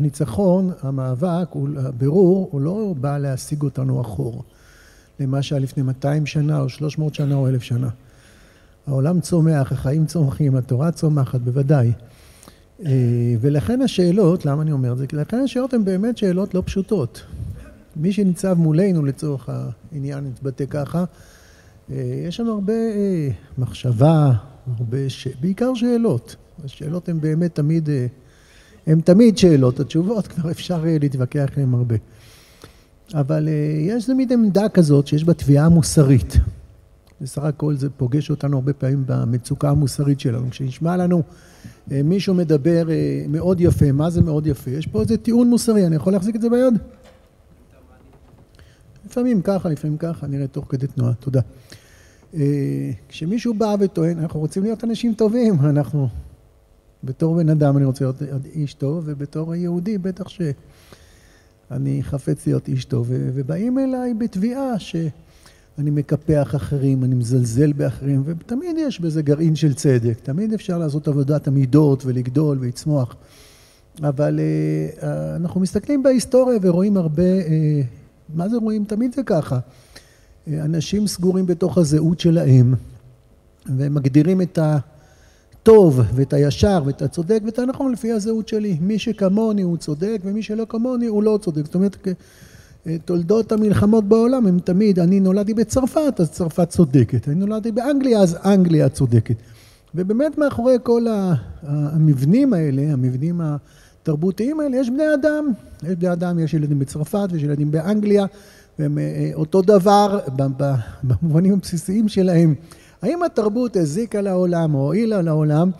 שהניצחון, המאבק, הבירור, הוא לא בא להשיג אותנו אחור למה שהיה לפני 200 שנה או 300 שנה או 1,000 שנה. העולם צומח, החיים צומחים, התורה צומחת, בוודאי. אה, ולכן השאלות, למה אני אומר את זה? כי לכן השאלות הן באמת שאלות לא פשוטות. מי שניצב מולנו לצורך העניין, נתבטא ככה, אה, יש לנו הרבה אה, מחשבה, הרבה ש... בעיקר שאלות. השאלות הן באמת תמיד, הן תמיד שאלות, התשובות כבר אפשר להתווכח עליהן הרבה. אבל יש תמיד עמדה כזאת שיש בה תביעה מוסרית. בסך הכל זה פוגש אותנו הרבה פעמים במצוקה המוסרית שלנו. כשנשמע לנו אה, מישהו מדבר אה, מאוד יפה, מה זה מאוד יפה? יש פה איזה טיעון מוסרי, אני יכול להחזיק את זה ביד? לפעמים ככה, לפעמים ככה, נראה תוך כדי תנועה, תודה. אה, כשמישהו בא וטוען, אנחנו רוצים להיות אנשים טובים, אנחנו, בתור בן אדם אני רוצה להיות איש טוב, ובתור יהודי בטח שאני חפץ להיות איש טוב, ובאים אליי בתביעה ש... אני מקפח אחרים, אני מזלזל באחרים, ותמיד יש בזה גרעין של צדק, תמיד אפשר לעשות עבודת המידות ולגדול ולצמוח. אבל uh, אנחנו מסתכלים בהיסטוריה ורואים הרבה, uh, מה זה רואים? תמיד זה ככה. Uh, אנשים סגורים בתוך הזהות שלהם, ומגדירים את הטוב ואת הישר ואת הצודק ואת הנכון לפי הזהות שלי. מי שכמוני הוא צודק ומי שלא כמוני הוא לא צודק. זאת אומרת, תולדות המלחמות בעולם הם תמיד, אני נולדתי בצרפת, אז צרפת צודקת, אני נולדתי באנגליה, אז אנגליה צודקת. ובאמת מאחורי כל המבנים האלה, המבנים התרבותיים האלה, יש בני אדם. יש בני אדם, יש ילדים בצרפת ויש ילדים באנגליה, והם אה, אותו דבר במובנים הבסיסיים שלהם. האם התרבות הזיקה לעולם או הועילה לעולם?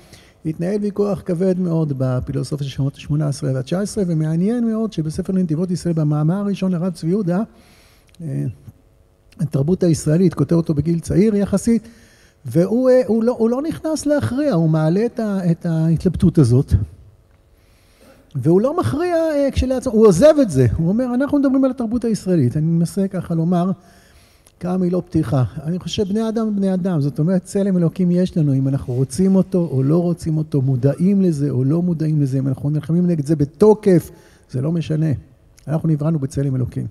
התנהל ויכוח כבד מאוד בפילוסופיה של שנות ה-18 וה-19, ומעניין מאוד שבספר נתיבות ישראל, במאמר הראשון לרב צבי יהודה, אה, התרבות הישראלית, כותב אותו בגיל צעיר יחסית, והוא אה, הוא לא, הוא לא נכנס להכריע, הוא מעלה את, ה, את ההתלבטות הזאת, והוא לא מכריע אה, כשלעצמו, הוא עוזב את זה, הוא אומר, אנחנו מדברים על התרבות הישראלית, אני מנסה ככה לומר, כמה מילות פתיחה. אני חושב בני אדם הם בני אדם, זאת אומרת צלם אלוקים יש לנו, אם אנחנו רוצים אותו או לא רוצים אותו, מודעים לזה או לא מודעים לזה, אם אנחנו נלחמים נגד זה בתוקף, זה לא משנה. אנחנו נבראנו בצלם אלוקים.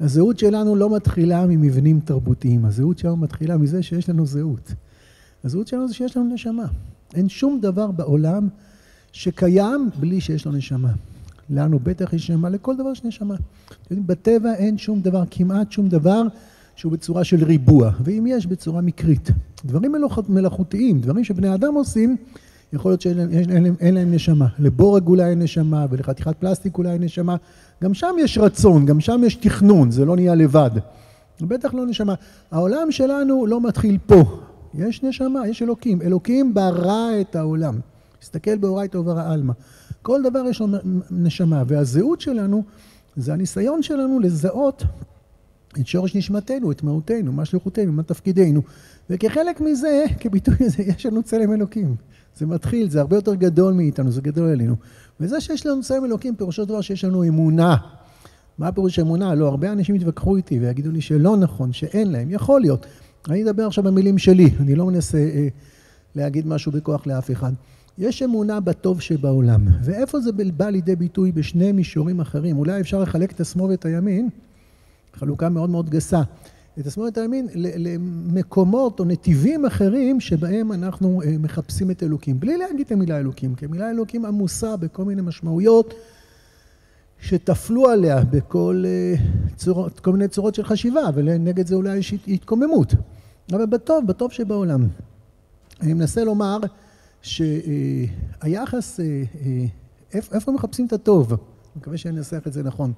הזהות שלנו לא מתחילה ממבנים תרבותיים, הזהות שלנו מתחילה מזה שיש לנו זהות. הזהות שלנו זה שיש לנו נשמה. אין שום דבר בעולם שקיים בלי שיש לו נשמה. לנו בטח יש נשמה, לכל דבר יש נשמה. בטבע אין שום דבר, כמעט שום דבר שהוא בצורה של ריבוע, ואם יש בצורה מקרית. דברים מלאכותיים, דברים שבני אדם עושים, יכול להיות שאין להם, נשמה. לבורג אולי אין נשמה, ולחתיכת פלסטיק אולי אין נשמה. גם שם יש רצון, גם שם יש תכנון, זה לא נהיה לבד. בטח לא נשמה. העולם שלנו לא מתחיל פה. יש נשמה, יש אלוקים. אלוקים ברא את העולם. תסתכל באורייתא וברא עלמא. כל דבר יש לו נשמה, והזהות שלנו זה הניסיון שלנו לזהות את שורש נשמתנו, את מהותנו, מה שליחותנו, מה תפקידנו. וכחלק מזה, כביטוי לזה, יש לנו צלם אלוקים. זה מתחיל, זה הרבה יותר גדול מאיתנו, זה גדול עלינו. וזה שיש לנו צלם אלוקים, פירושו דבר שיש לנו אמונה. מה פירוש אמונה? לא, הרבה אנשים יתווכחו איתי ויגידו לי שלא נכון, שאין להם. יכול להיות. אני אדבר עכשיו במילים שלי, אני לא מנסה אה, להגיד משהו בכוח לאף אחד. יש אמונה בטוב שבעולם, ואיפה זה בא לידי ביטוי בשני מישורים אחרים? אולי אפשר לחלק את השמאל ואת הימין חלוקה מאוד מאוד גסה. את השמאל הימין למקומות או נתיבים אחרים שבהם אנחנו אה, מחפשים את אלוקים. בלי להגיד את המילה אלוקים, כי המילה אלוקים עמוסה בכל מיני משמעויות שטפלו עליה בכל אה, צורות, כל מיני צורות של חשיבה, ונגד זה אולי יש התקוממות. אבל בטוב, בטוב שבעולם. אני מנסה לומר שהיחס, אה, איפה מחפשים את הטוב? אני מקווה שאני אנסח את זה נכון.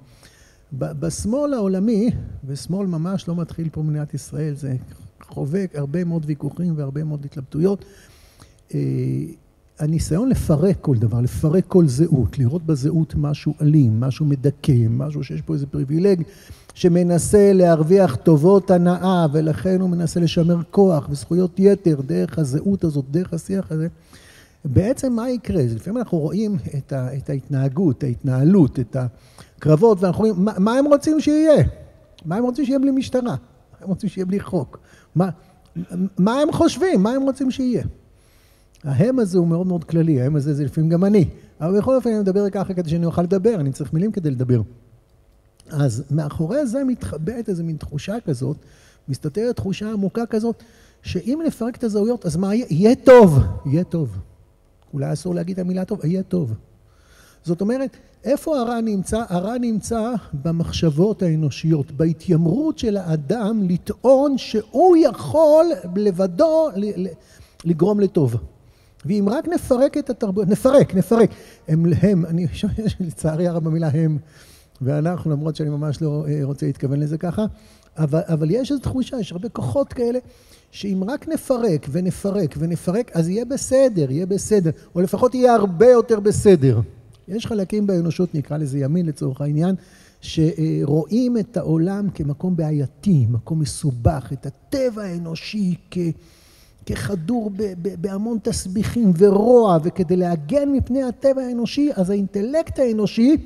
בשמאל העולמי, ושמאל ממש לא מתחיל פה במדינת ישראל, זה חובק הרבה מאוד ויכוחים והרבה מאוד התלבטויות. אה, הניסיון לפרק כל דבר, לפרק כל זהות, לראות בזהות משהו אלים, משהו מדכא, משהו שיש פה איזה פריבילג שמנסה להרוויח טובות הנאה ולכן הוא מנסה לשמר כוח וזכויות יתר דרך הזהות הזאת, דרך השיח הזה. בעצם מה יקרה? לפעמים אנחנו רואים את, ה, את ההתנהגות, ההתנהלות, את הקרבות, ואנחנו רואים, מה, מה הם רוצים שיהיה? מה הם רוצים שיהיה בלי משטרה? מה הם רוצים שיהיה בלי חוק? מה, מה הם חושבים? מה הם רוצים שיהיה? ההם הזה הוא מאוד מאוד כללי, ההם הזה זה לפעמים גם אני. אבל בכל אופן אני מדבר ככה כדי שאני אוכל לדבר, אני צריך מילים כדי לדבר. אז מאחורי זה מתחבאת איזו מין תחושה כזאת, מסתתרת תחושה עמוקה כזאת, שאם נפרק את הזהויות, אז מה יהיה? יהיה טוב, יהיה טוב. אולי אסור להגיד את המילה טוב, יהיה טוב. זאת אומרת, איפה הרע נמצא? הרע נמצא במחשבות האנושיות, בהתיימרות של האדם לטעון שהוא יכול לבדו לגרום לטוב. ואם רק נפרק את התרבות, נפרק, נפרק. הם, הם, אני לצערי הרב במילה הם ואנחנו, למרות שאני ממש לא אה, רוצה להתכוון לזה ככה, אבל, אבל יש איזו תחושה, יש הרבה כוחות כאלה, שאם רק נפרק ונפרק ונפרק, אז יהיה בסדר, יהיה בסדר, או לפחות יהיה הרבה יותר בסדר. יש חלקים באנושות, נקרא לזה ימין לצורך העניין, שרואים את העולם כמקום בעייתי, מקום מסובך, את הטבע האנושי כ... כחדור בהמון תסביכים ורוע, וכדי להגן מפני הטבע האנושי, אז האינטלקט האנושי,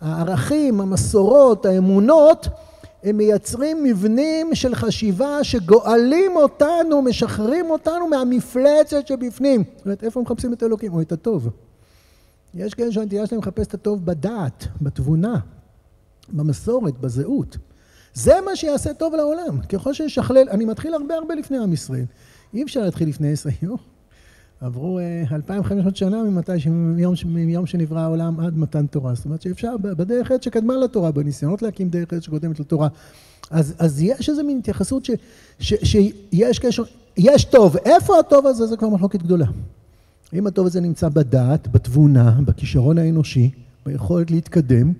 הערכים, המסורות, האמונות, הם מייצרים מבנים של חשיבה שגואלים אותנו, משחררים אותנו מהמפלצת שבפנים. זאת אומרת, איפה מחפשים את אלוקים? או את הטוב. יש כאלה שהנטייה שלהם לחפש את הטוב בדעת, בתבונה, במסורת, בזהות. זה מה שיעשה טוב לעולם. ככל שנשכלל, אני מתחיל הרבה הרבה לפני עם ישראל. אי אפשר להתחיל לפני עשרה יום. עברו 2,500 אה, שנה ממתי, מיום, מיום שנברא העולם עד מתן תורה. זאת אומרת שאפשר, בדרך עת שקדמה לתורה, בניסיונות להקים דרך עת שקודמת לתורה. אז, אז יש איזו מין התייחסות ש, ש, שיש קשר, יש טוב. איפה הטוב הזה? זה כבר מחלוקת גדולה. אם הטוב הזה נמצא בדעת, בתבונה, בכישרון האנושי, ביכולת להתקדם,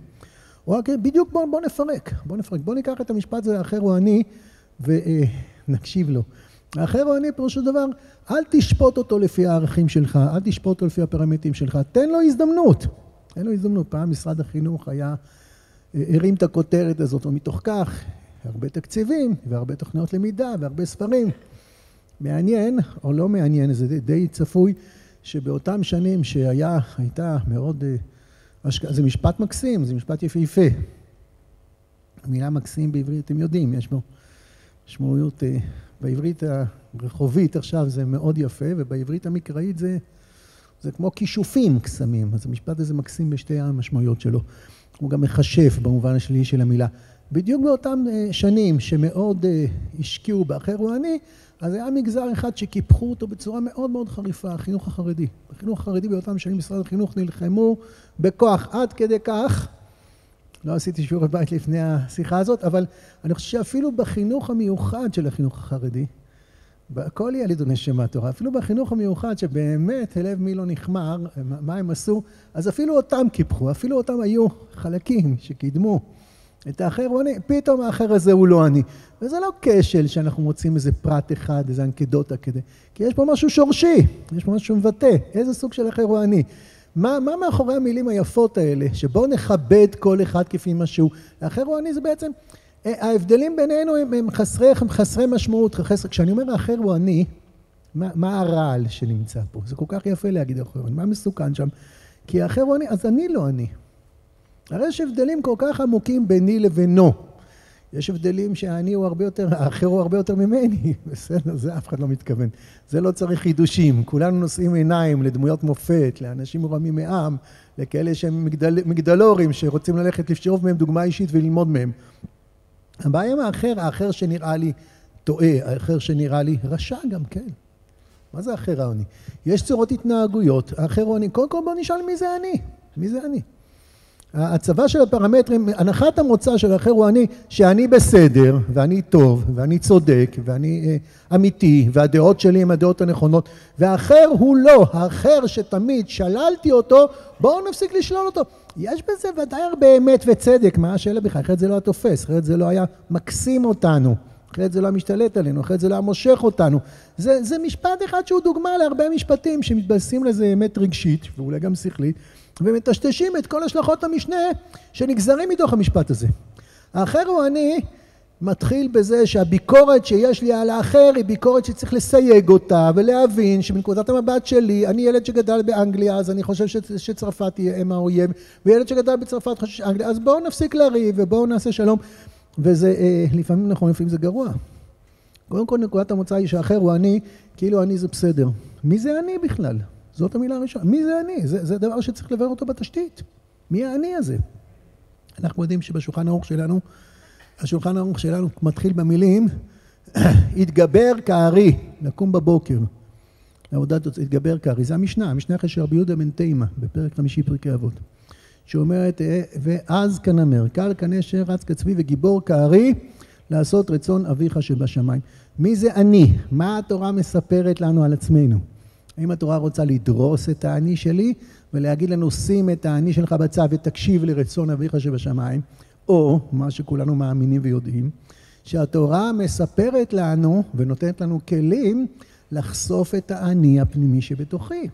או רק בדיוק בוא, בוא נפרק, בוא נפרק. בוא ניקח את המשפט הזה, האחר הוא אני, ונקשיב לו. הוא אני, פירושו דבר, אל תשפוט אותו לפי הערכים שלך, אל תשפוט אותו לפי הפרמטרים שלך, תן לו הזדמנות. תן לו הזדמנות. פעם משרד החינוך היה, הרים את הכותרת הזאת, ומתוך כך, הרבה תקציבים, והרבה תוכניות למידה, והרבה ספרים. מעניין, או לא מעניין, זה די צפוי, שבאותם שנים שהיה, הייתה מאוד, אה, זה משפט מקסים, זה משפט יפהפה. המילה מקסים בעברית, אתם יודעים, יש בו משמעויות אה, בעברית הרחובית עכשיו זה מאוד יפה, ובעברית המקראית זה, זה כמו כישופים קסמים. אז המשפט הזה מקסים בשתי המשמעויות שלו. הוא גם מכשף במובן השלילי של המילה. בדיוק באותם אה, שנים שמאוד אה, השקיעו באחר הוא אני, אז היה מגזר אחד שקיפחו אותו בצורה מאוד מאוד חריפה, החינוך החרדי. בחינוך החרדי באותם שנים משרד החינוך נלחמו בכוח עד כדי כך לא עשיתי שיעורי בית לפני השיחה הזאת, אבל אני חושב שאפילו בחינוך המיוחד של החינוך החרדי, כל ילד הוא נשמה תורה, אפילו בחינוך המיוחד שבאמת הלב מי לא נכמר, מה הם עשו, אז אפילו אותם קיפחו, אפילו אותם היו חלקים שקידמו את האחר הוא אני, פתאום האחר הזה הוא לא אני. וזה לא כשל שאנחנו מוצאים איזה פרט אחד, איזה אנקדוטה כדי, כי יש פה משהו שורשי, יש פה משהו שמבטא, איזה סוג של אחר הוא אני. מה, מה מאחורי המילים היפות האלה, שבואו נכבד כל אחד כפי מה שהוא. האחר הוא אני זה בעצם, אה, ההבדלים בינינו הם, הם, חסרי, הם חסרי משמעות. חסר, כשאני אומר האחר הוא אני, מה, מה הרעל שנמצא פה? זה כל כך יפה להגיד האחר מה מסוכן שם? כי האחר הוא אני, אז אני לא אני. הרי יש הבדלים כל כך עמוקים ביני לבינו. יש הבדלים שהאני הוא הרבה יותר, האחר הוא הרבה יותר ממני, בסדר, זה אף אחד לא מתכוון. זה לא צריך חידושים, כולנו נושאים עיניים לדמויות מופת, לאנשים מורמים מעם, לכאלה שהם מגדל, מגדלורים, שרוצים ללכת לשאוב מהם דוגמה אישית וללמוד מהם. הבעיה עם האחר, האחר שנראה לי טועה, האחר שנראה לי רשע גם כן. מה זה האחר העוני? יש צורות התנהגויות, האחר העוני, קודם כל בוא נשאל מי זה אני, מי זה אני. הצבה של הפרמטרים, הנחת המוצא של האחר הוא אני, שאני בסדר, ואני טוב, ואני צודק, ואני אה, אמיתי, והדעות שלי הן הדעות הנכונות, והאחר הוא לא, האחר שתמיד שללתי אותו, בואו נפסיק לשלול אותו. יש בזה ודאי הרבה אמת וצדק, מה השאלה בכלל? אחרת זה לא היה תופס, אחרת זה לא היה מקסים אותנו. אחרת זה לא היה משתלט עלינו, אחרת זה לא היה מושך אותנו. זה, זה משפט אחד שהוא דוגמה להרבה משפטים שמתבססים לזה אמת רגשית, ואולי גם שכלית, ומטשטשים את כל השלכות המשנה שנגזרים מתוך המשפט הזה. האחר הוא אני מתחיל בזה שהביקורת שיש לי על האחר היא ביקורת שצריך לסייג אותה ולהבין שמנקודת המבט שלי, אני ילד שגדל באנגליה אז אני חושב שצרפת תהיה אם האויב וילד שגדל בצרפת חושב שאנגליה אז בואו נפסיק לריב ובואו נעשה שלום וזה אה, לפעמים נכון לפעמים זה גרוע. קודם כל נקודת המוצא היא שהאחר הוא אני כאילו אני זה בסדר. מי זה אני בכלל? זאת המילה הראשונה. מי זה אני? זה, זה דבר שצריך לברר אותו בתשתית. מי האני הזה? אנחנו יודעים שבשולחן ערוך שלנו, השולחן ערוך שלנו מתחיל במילים, התגבר כארי, לקום בבוקר. לעבודת התגבר כארי. זה המשנה, המשנה אחרי שרבי יהודה בן תימה, בפרק חמישי פרקי אבות. שאומרת, ואז כנמר, קל כנשר, רץ כצבי וגיבור כארי, לעשות רצון אביך שבשמיים. מי זה אני? מה התורה מספרת לנו על עצמנו? האם התורה רוצה לדרוס את האני שלי ולהגיד לנו שים את האני שלך בצד ותקשיב לרצון אביך שבשמיים, או מה שכולנו מאמינים ויודעים, שהתורה מספרת לנו ונותנת לנו כלים לחשוף את האני הפנימי שבתוכי.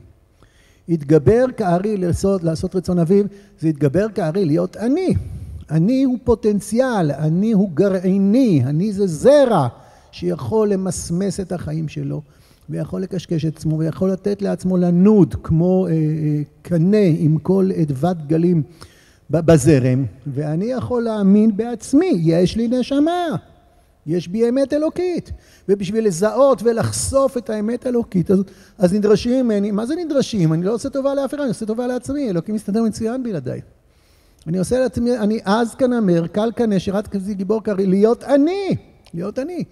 התגבר כארי לעשות, לעשות רצון אביו, זה התגבר כארי להיות אני. אני הוא פוטנציאל, אני הוא גרעיני, אני זה זרע שיכול למסמס את החיים שלו ויכול לקשקש את עצמו ויכול לתת לעצמו לנוד כמו אה, אה, קנה עם כל אדוות גלים בזרם ואני יכול להאמין בעצמי, יש לי נשמה, יש בי אמת אלוקית ובשביל לזהות ולחשוף את האמת האלוקית הזאת אז נדרשים ממני, מה זה נדרשים? אני לא עושה טובה לאף אחד, אני עושה טובה לעצמי, אלוקים מסתדר מצוין בלעדיי אני עושה לעצמי, אני אז כנמר, קל כנה, שירת כזה גיבור קרי, להיות אני, להיות אני.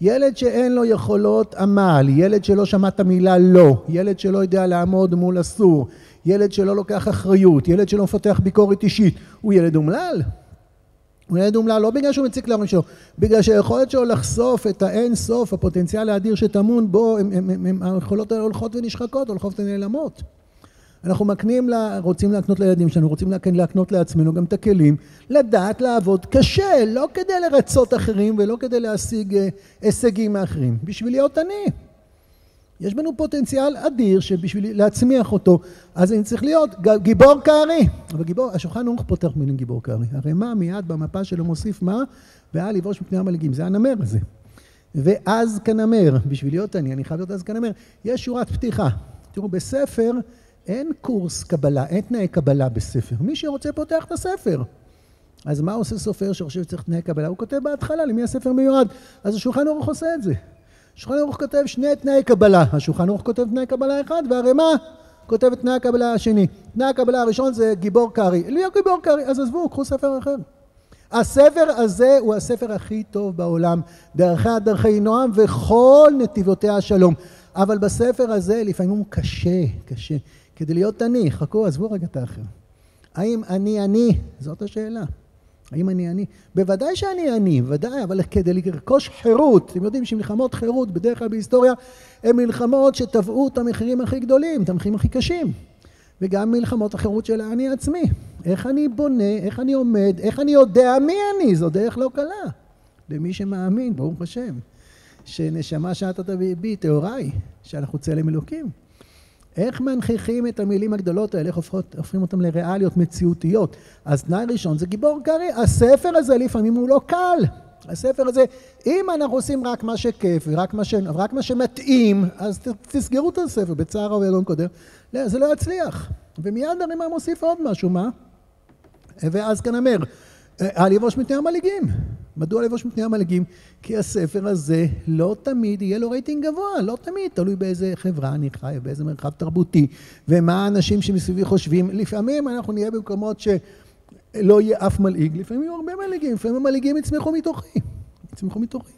ילד שאין לו יכולות עמל, ילד שלא שמע את המילה לא, ילד שלא יודע לעמוד מול אסור, ילד שלא לוקח אחריות, ילד שלא מפתח ביקורת אישית, הוא ילד אומלל. הוא ילד אומלל לא בגלל שהוא מציק להורים שלו, בגלל שהיכולת שלו לחשוף את האין סוף, הפוטנציאל האדיר שטמון בו, היכולות האלה הולכות ונשחקות, הולכות ונעלמות. אנחנו מקנים, לה, רוצים להקנות לילדים שלנו, רוצים להקנות לעצמנו גם את הכלים, לדעת לעבוד קשה, לא כדי לרצות אחרים ולא כדי להשיג אה, הישגים מאחרים, בשביל להיות אני. יש בנו פוטנציאל אדיר שבשביל להצמיח אותו, אז אני צריך להיות גיבור כארי. אבל גיבור, השולחן ערוך פותח מילים גיבור כארי. הרי מה מיד במפה שלו מוסיף מה? ואל יבוש מפני המלגים. זה הנמר הזה. ואז כנמר, בשביל להיות אני, אני חייב להיות אז כנמר. יש שורת פתיחה. תראו, בספר אין קורס קבלה, אין תנאי קבלה בספר. מי שרוצה פותח את הספר. אז מה עושה סופר שחושב שצריך תנאי קבלה? הוא כותב בהתחלה למי הספר מיועד. אז השולחן ערוך עושה את זה. השולחן ערוך כותב שני תנאי קבלה. השולחן ערוך כותב תנאי קבלה אחד, והרמ"א כותב את תנאי הקבלה השני. תנאי הקבלה הראשון זה גיבור קרעי. לי גיבור קרעי, אז עזבו, קחו ספר אחר. הספר הזה הוא הספר הכי טוב בעולם, דרכיה דרכי נועם וכל נתיבותיה שלום. אבל בספר הזה לפעמים הוא קשה, קשה. כדי להיות אני, חכו, עזבו רגע את האחר. האם אני אני? זאת השאלה. האם אני אני? בוודאי שאני אני, ודאי, אבל כדי לרכוש חירות, אתם יודעים שמלחמות חירות בדרך כלל בהיסטוריה הן מלחמות שטבעו את המחירים הכי גדולים, את המחירים הכי קשים. וגם מלחמות החירות של האני עצמי. איך אני בונה, איך אני עומד, איך אני יודע מי אני, זו דרך לא קלה. למי שמאמין, ברוך השם, שנשמה שעתת בי טהורה היא, שאנחנו צלם אלוקים. איך מנכיחים את המילים הגדולות האלה, איך הופכות, הופכים אותם לריאליות מציאותיות? אז תנאי ראשון זה גיבור קרעי. הספר הזה לפעמים הוא לא קל. הספר הזה, אם אנחנו עושים רק מה שכיף ורק מה, ש... רק מה שמתאים, אז תסגרו את הספר בצער ובאדום קודם. לא, זה לא יצליח. ומיד הרימה מוסיף עוד משהו, מה? ואז כאן אומר, אל יבוש מפני המלעיגים. מדוע לבוש מפני המלעיגים? כי הספר הזה לא תמיד יהיה לו רייטינג גבוה, לא תמיד, תלוי באיזה חברה אני חי, באיזה מרחב תרבותי, ומה האנשים שמסביבי חושבים. לפעמים אנחנו נהיה במקומות שלא יהיה אף מלעיג, לפעמים יהיו הרבה מלעיגים, לפעמים המלעיגים יצמחו מתוכי, יצמחו מתוכי.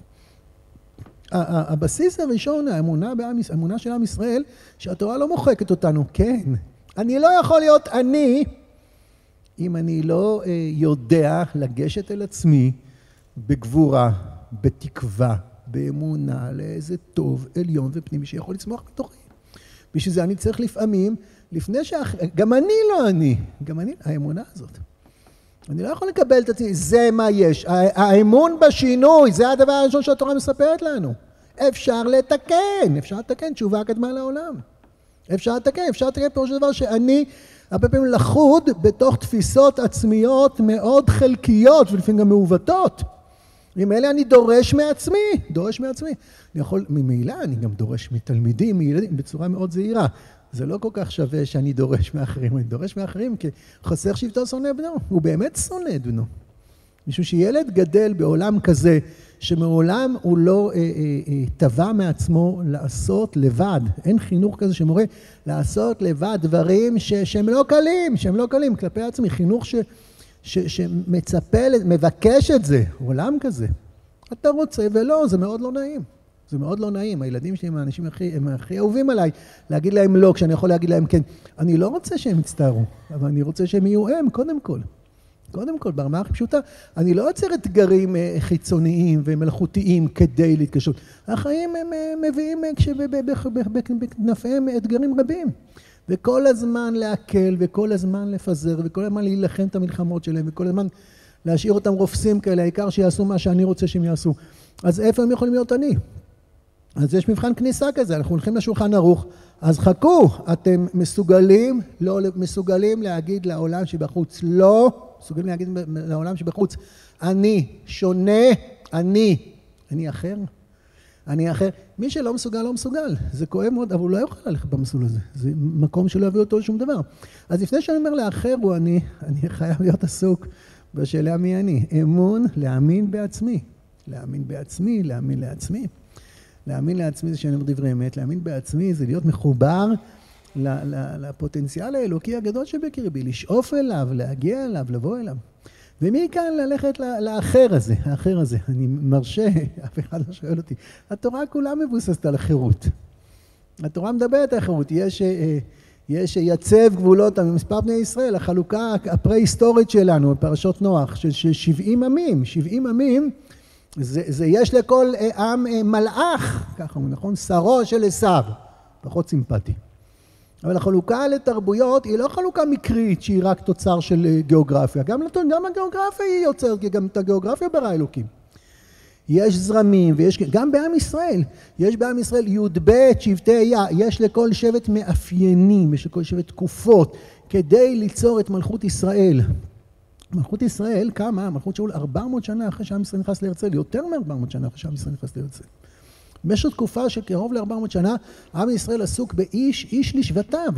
הבסיס הראשון, האמונה, בעם, האמונה של עם ישראל, שהתורה לא מוחקת אותנו, כן. אני לא יכול להיות אני אם אני לא אה, יודע לגשת אל עצמי בגבורה, בתקווה, באמונה, לאיזה טוב עליון ופנימי שיכול לצמוח מתוכי. בשביל זה אני צריך לפעמים, לפני שאח... גם אני לא אני, גם אני, האמונה הזאת. אני לא יכול לקבל את עצמי, זה מה יש. האמון בשינוי, זה הדבר הראשון שהתורה מספרת לנו. אפשר לתקן, אפשר לתקן, תשובה קדמה לעולם. אפשר לתקן, אפשר לתקן פירוש הדבר שאני הרבה פעמים לחוד בתוך תפיסות עצמיות מאוד חלקיות ולפעמים גם מעוותות. אלה אני דורש מעצמי, דורש מעצמי. אני יכול, ממילא אני גם דורש מתלמידים, מילדים, בצורה מאוד זהירה. זה לא כל כך שווה שאני דורש מאחרים, אני דורש מאחרים כי חסר שבטו שונא בנו, הוא באמת שונא את בנו. משום שילד גדל בעולם כזה שמעולם הוא לא תבע מעצמו לעשות לבד. אין חינוך כזה שמורה לעשות לבד דברים ש, שהם לא קלים, שהם לא קלים כלפי עצמי. חינוך ש, ש, שמצפה, מבקש את זה, עולם כזה. אתה רוצה ולא, זה מאוד לא נעים. זה מאוד לא נעים, הילדים שלי הם האנשים הכי, הם הכי אהובים עליי, להגיד להם לא, כשאני יכול להגיד להם כן. אני לא רוצה שהם יצטערו, אבל אני רוצה שהם יהיו הם, קודם כל. קודם כל, ברמה הכי פשוטה, אני לא יוצר אתגרים אה, חיצוניים ומלאכותיים כדי להתקשרות. החיים הם אה, מביאים אה, בכנפיהם אתגרים רבים. וכל הזמן להקל, וכל הזמן לפזר, וכל הזמן להילחם את המלחמות שלהם, וכל הזמן להשאיר אותם רופסים כאלה, העיקר שיעשו מה שאני רוצה שהם יעשו. אז איפה הם יכולים להיות אני? אז יש מבחן כניסה כזה, אנחנו הולכים לשולחן ערוך, אז חכו, אתם מסוגלים, לא מסוגלים להגיד לעולם שבחוץ לא, מסוגלים להגיד לעולם שבחוץ, אני שונה, אני, אני אחר, אני אחר. מי שלא מסוגל, לא מסוגל. זה כואב מאוד, אבל הוא לא יוכל ללכת במסלול הזה. זה מקום שלא יביא אותו לשום דבר. אז לפני שאני אומר לאחר הוא אני, אני חייב להיות עסוק בשאלה מי אני. אמון, להאמין בעצמי. להאמין בעצמי, להאמין לעצמי. להאמין לעצמי זה שאני אומר דברי אמת, להאמין בעצמי זה להיות מחובר לפוטנציאל האלוקי הגדול שבקרבי, לשאוף אליו, להגיע אליו, לבוא אליו. ומכאן ללכת לאחר הזה, האחר הזה. אני מרשה, אף אחד לא שואל אותי. התורה כולה מבוססת על החירות. התורה מדברת על החירות. יש, אה, יש יצב גבולות ממספר בני ישראל, החלוקה הפרה-היסטורית שלנו, בפרשות נוח, של 70 עמים. 70 עמים זה, זה יש לכל אה, עם אה, מלאך, ככה הוא נכון, שרו של עשיו, פחות סימפטי. אבל החלוקה לתרבויות היא לא חלוקה מקרית שהיא רק תוצר של אה, גיאוגרפיה, גם, גם הגיאוגרפיה היא יוצרת, כי גם את הגיאוגרפיה ברא אלוקים. יש זרמים ויש, גם בעם ישראל, יש בעם ישראל י"ב שבטי היה, יש לכל שבט מאפיינים, יש לכל שבט תקופות, כדי ליצור את מלכות ישראל. מלכות ישראל קמה, מלכות שאול 400 שנה אחרי שעם ישראל נכנס לארצל, יותר מ-400 שנה אחרי שעם ישראל נכנס לארצל. במשך תקופה של קרוב ל-400 שנה, עם ישראל עסוק באיש, איש לשבטיו.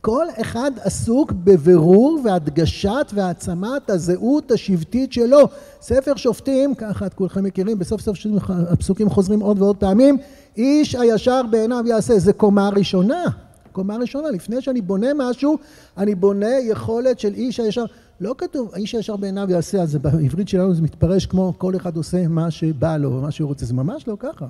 כל אחד עסוק בבירור והדגשת והעצמת הזהות השבטית שלו. ספר שופטים, ככה את כולכם מכירים, בסוף סוף הפסוקים חוזרים עוד ועוד פעמים, איש הישר בעיניו יעשה, זה קומה ראשונה. קומה ראשונה, לפני שאני בונה משהו, אני בונה יכולת של איש הישר. לא כתוב, האיש הישר בעיניו יעשה, אז בעברית שלנו זה מתפרש כמו כל אחד עושה מה שבא לו, מה שהוא רוצה, זה ממש לא ככה.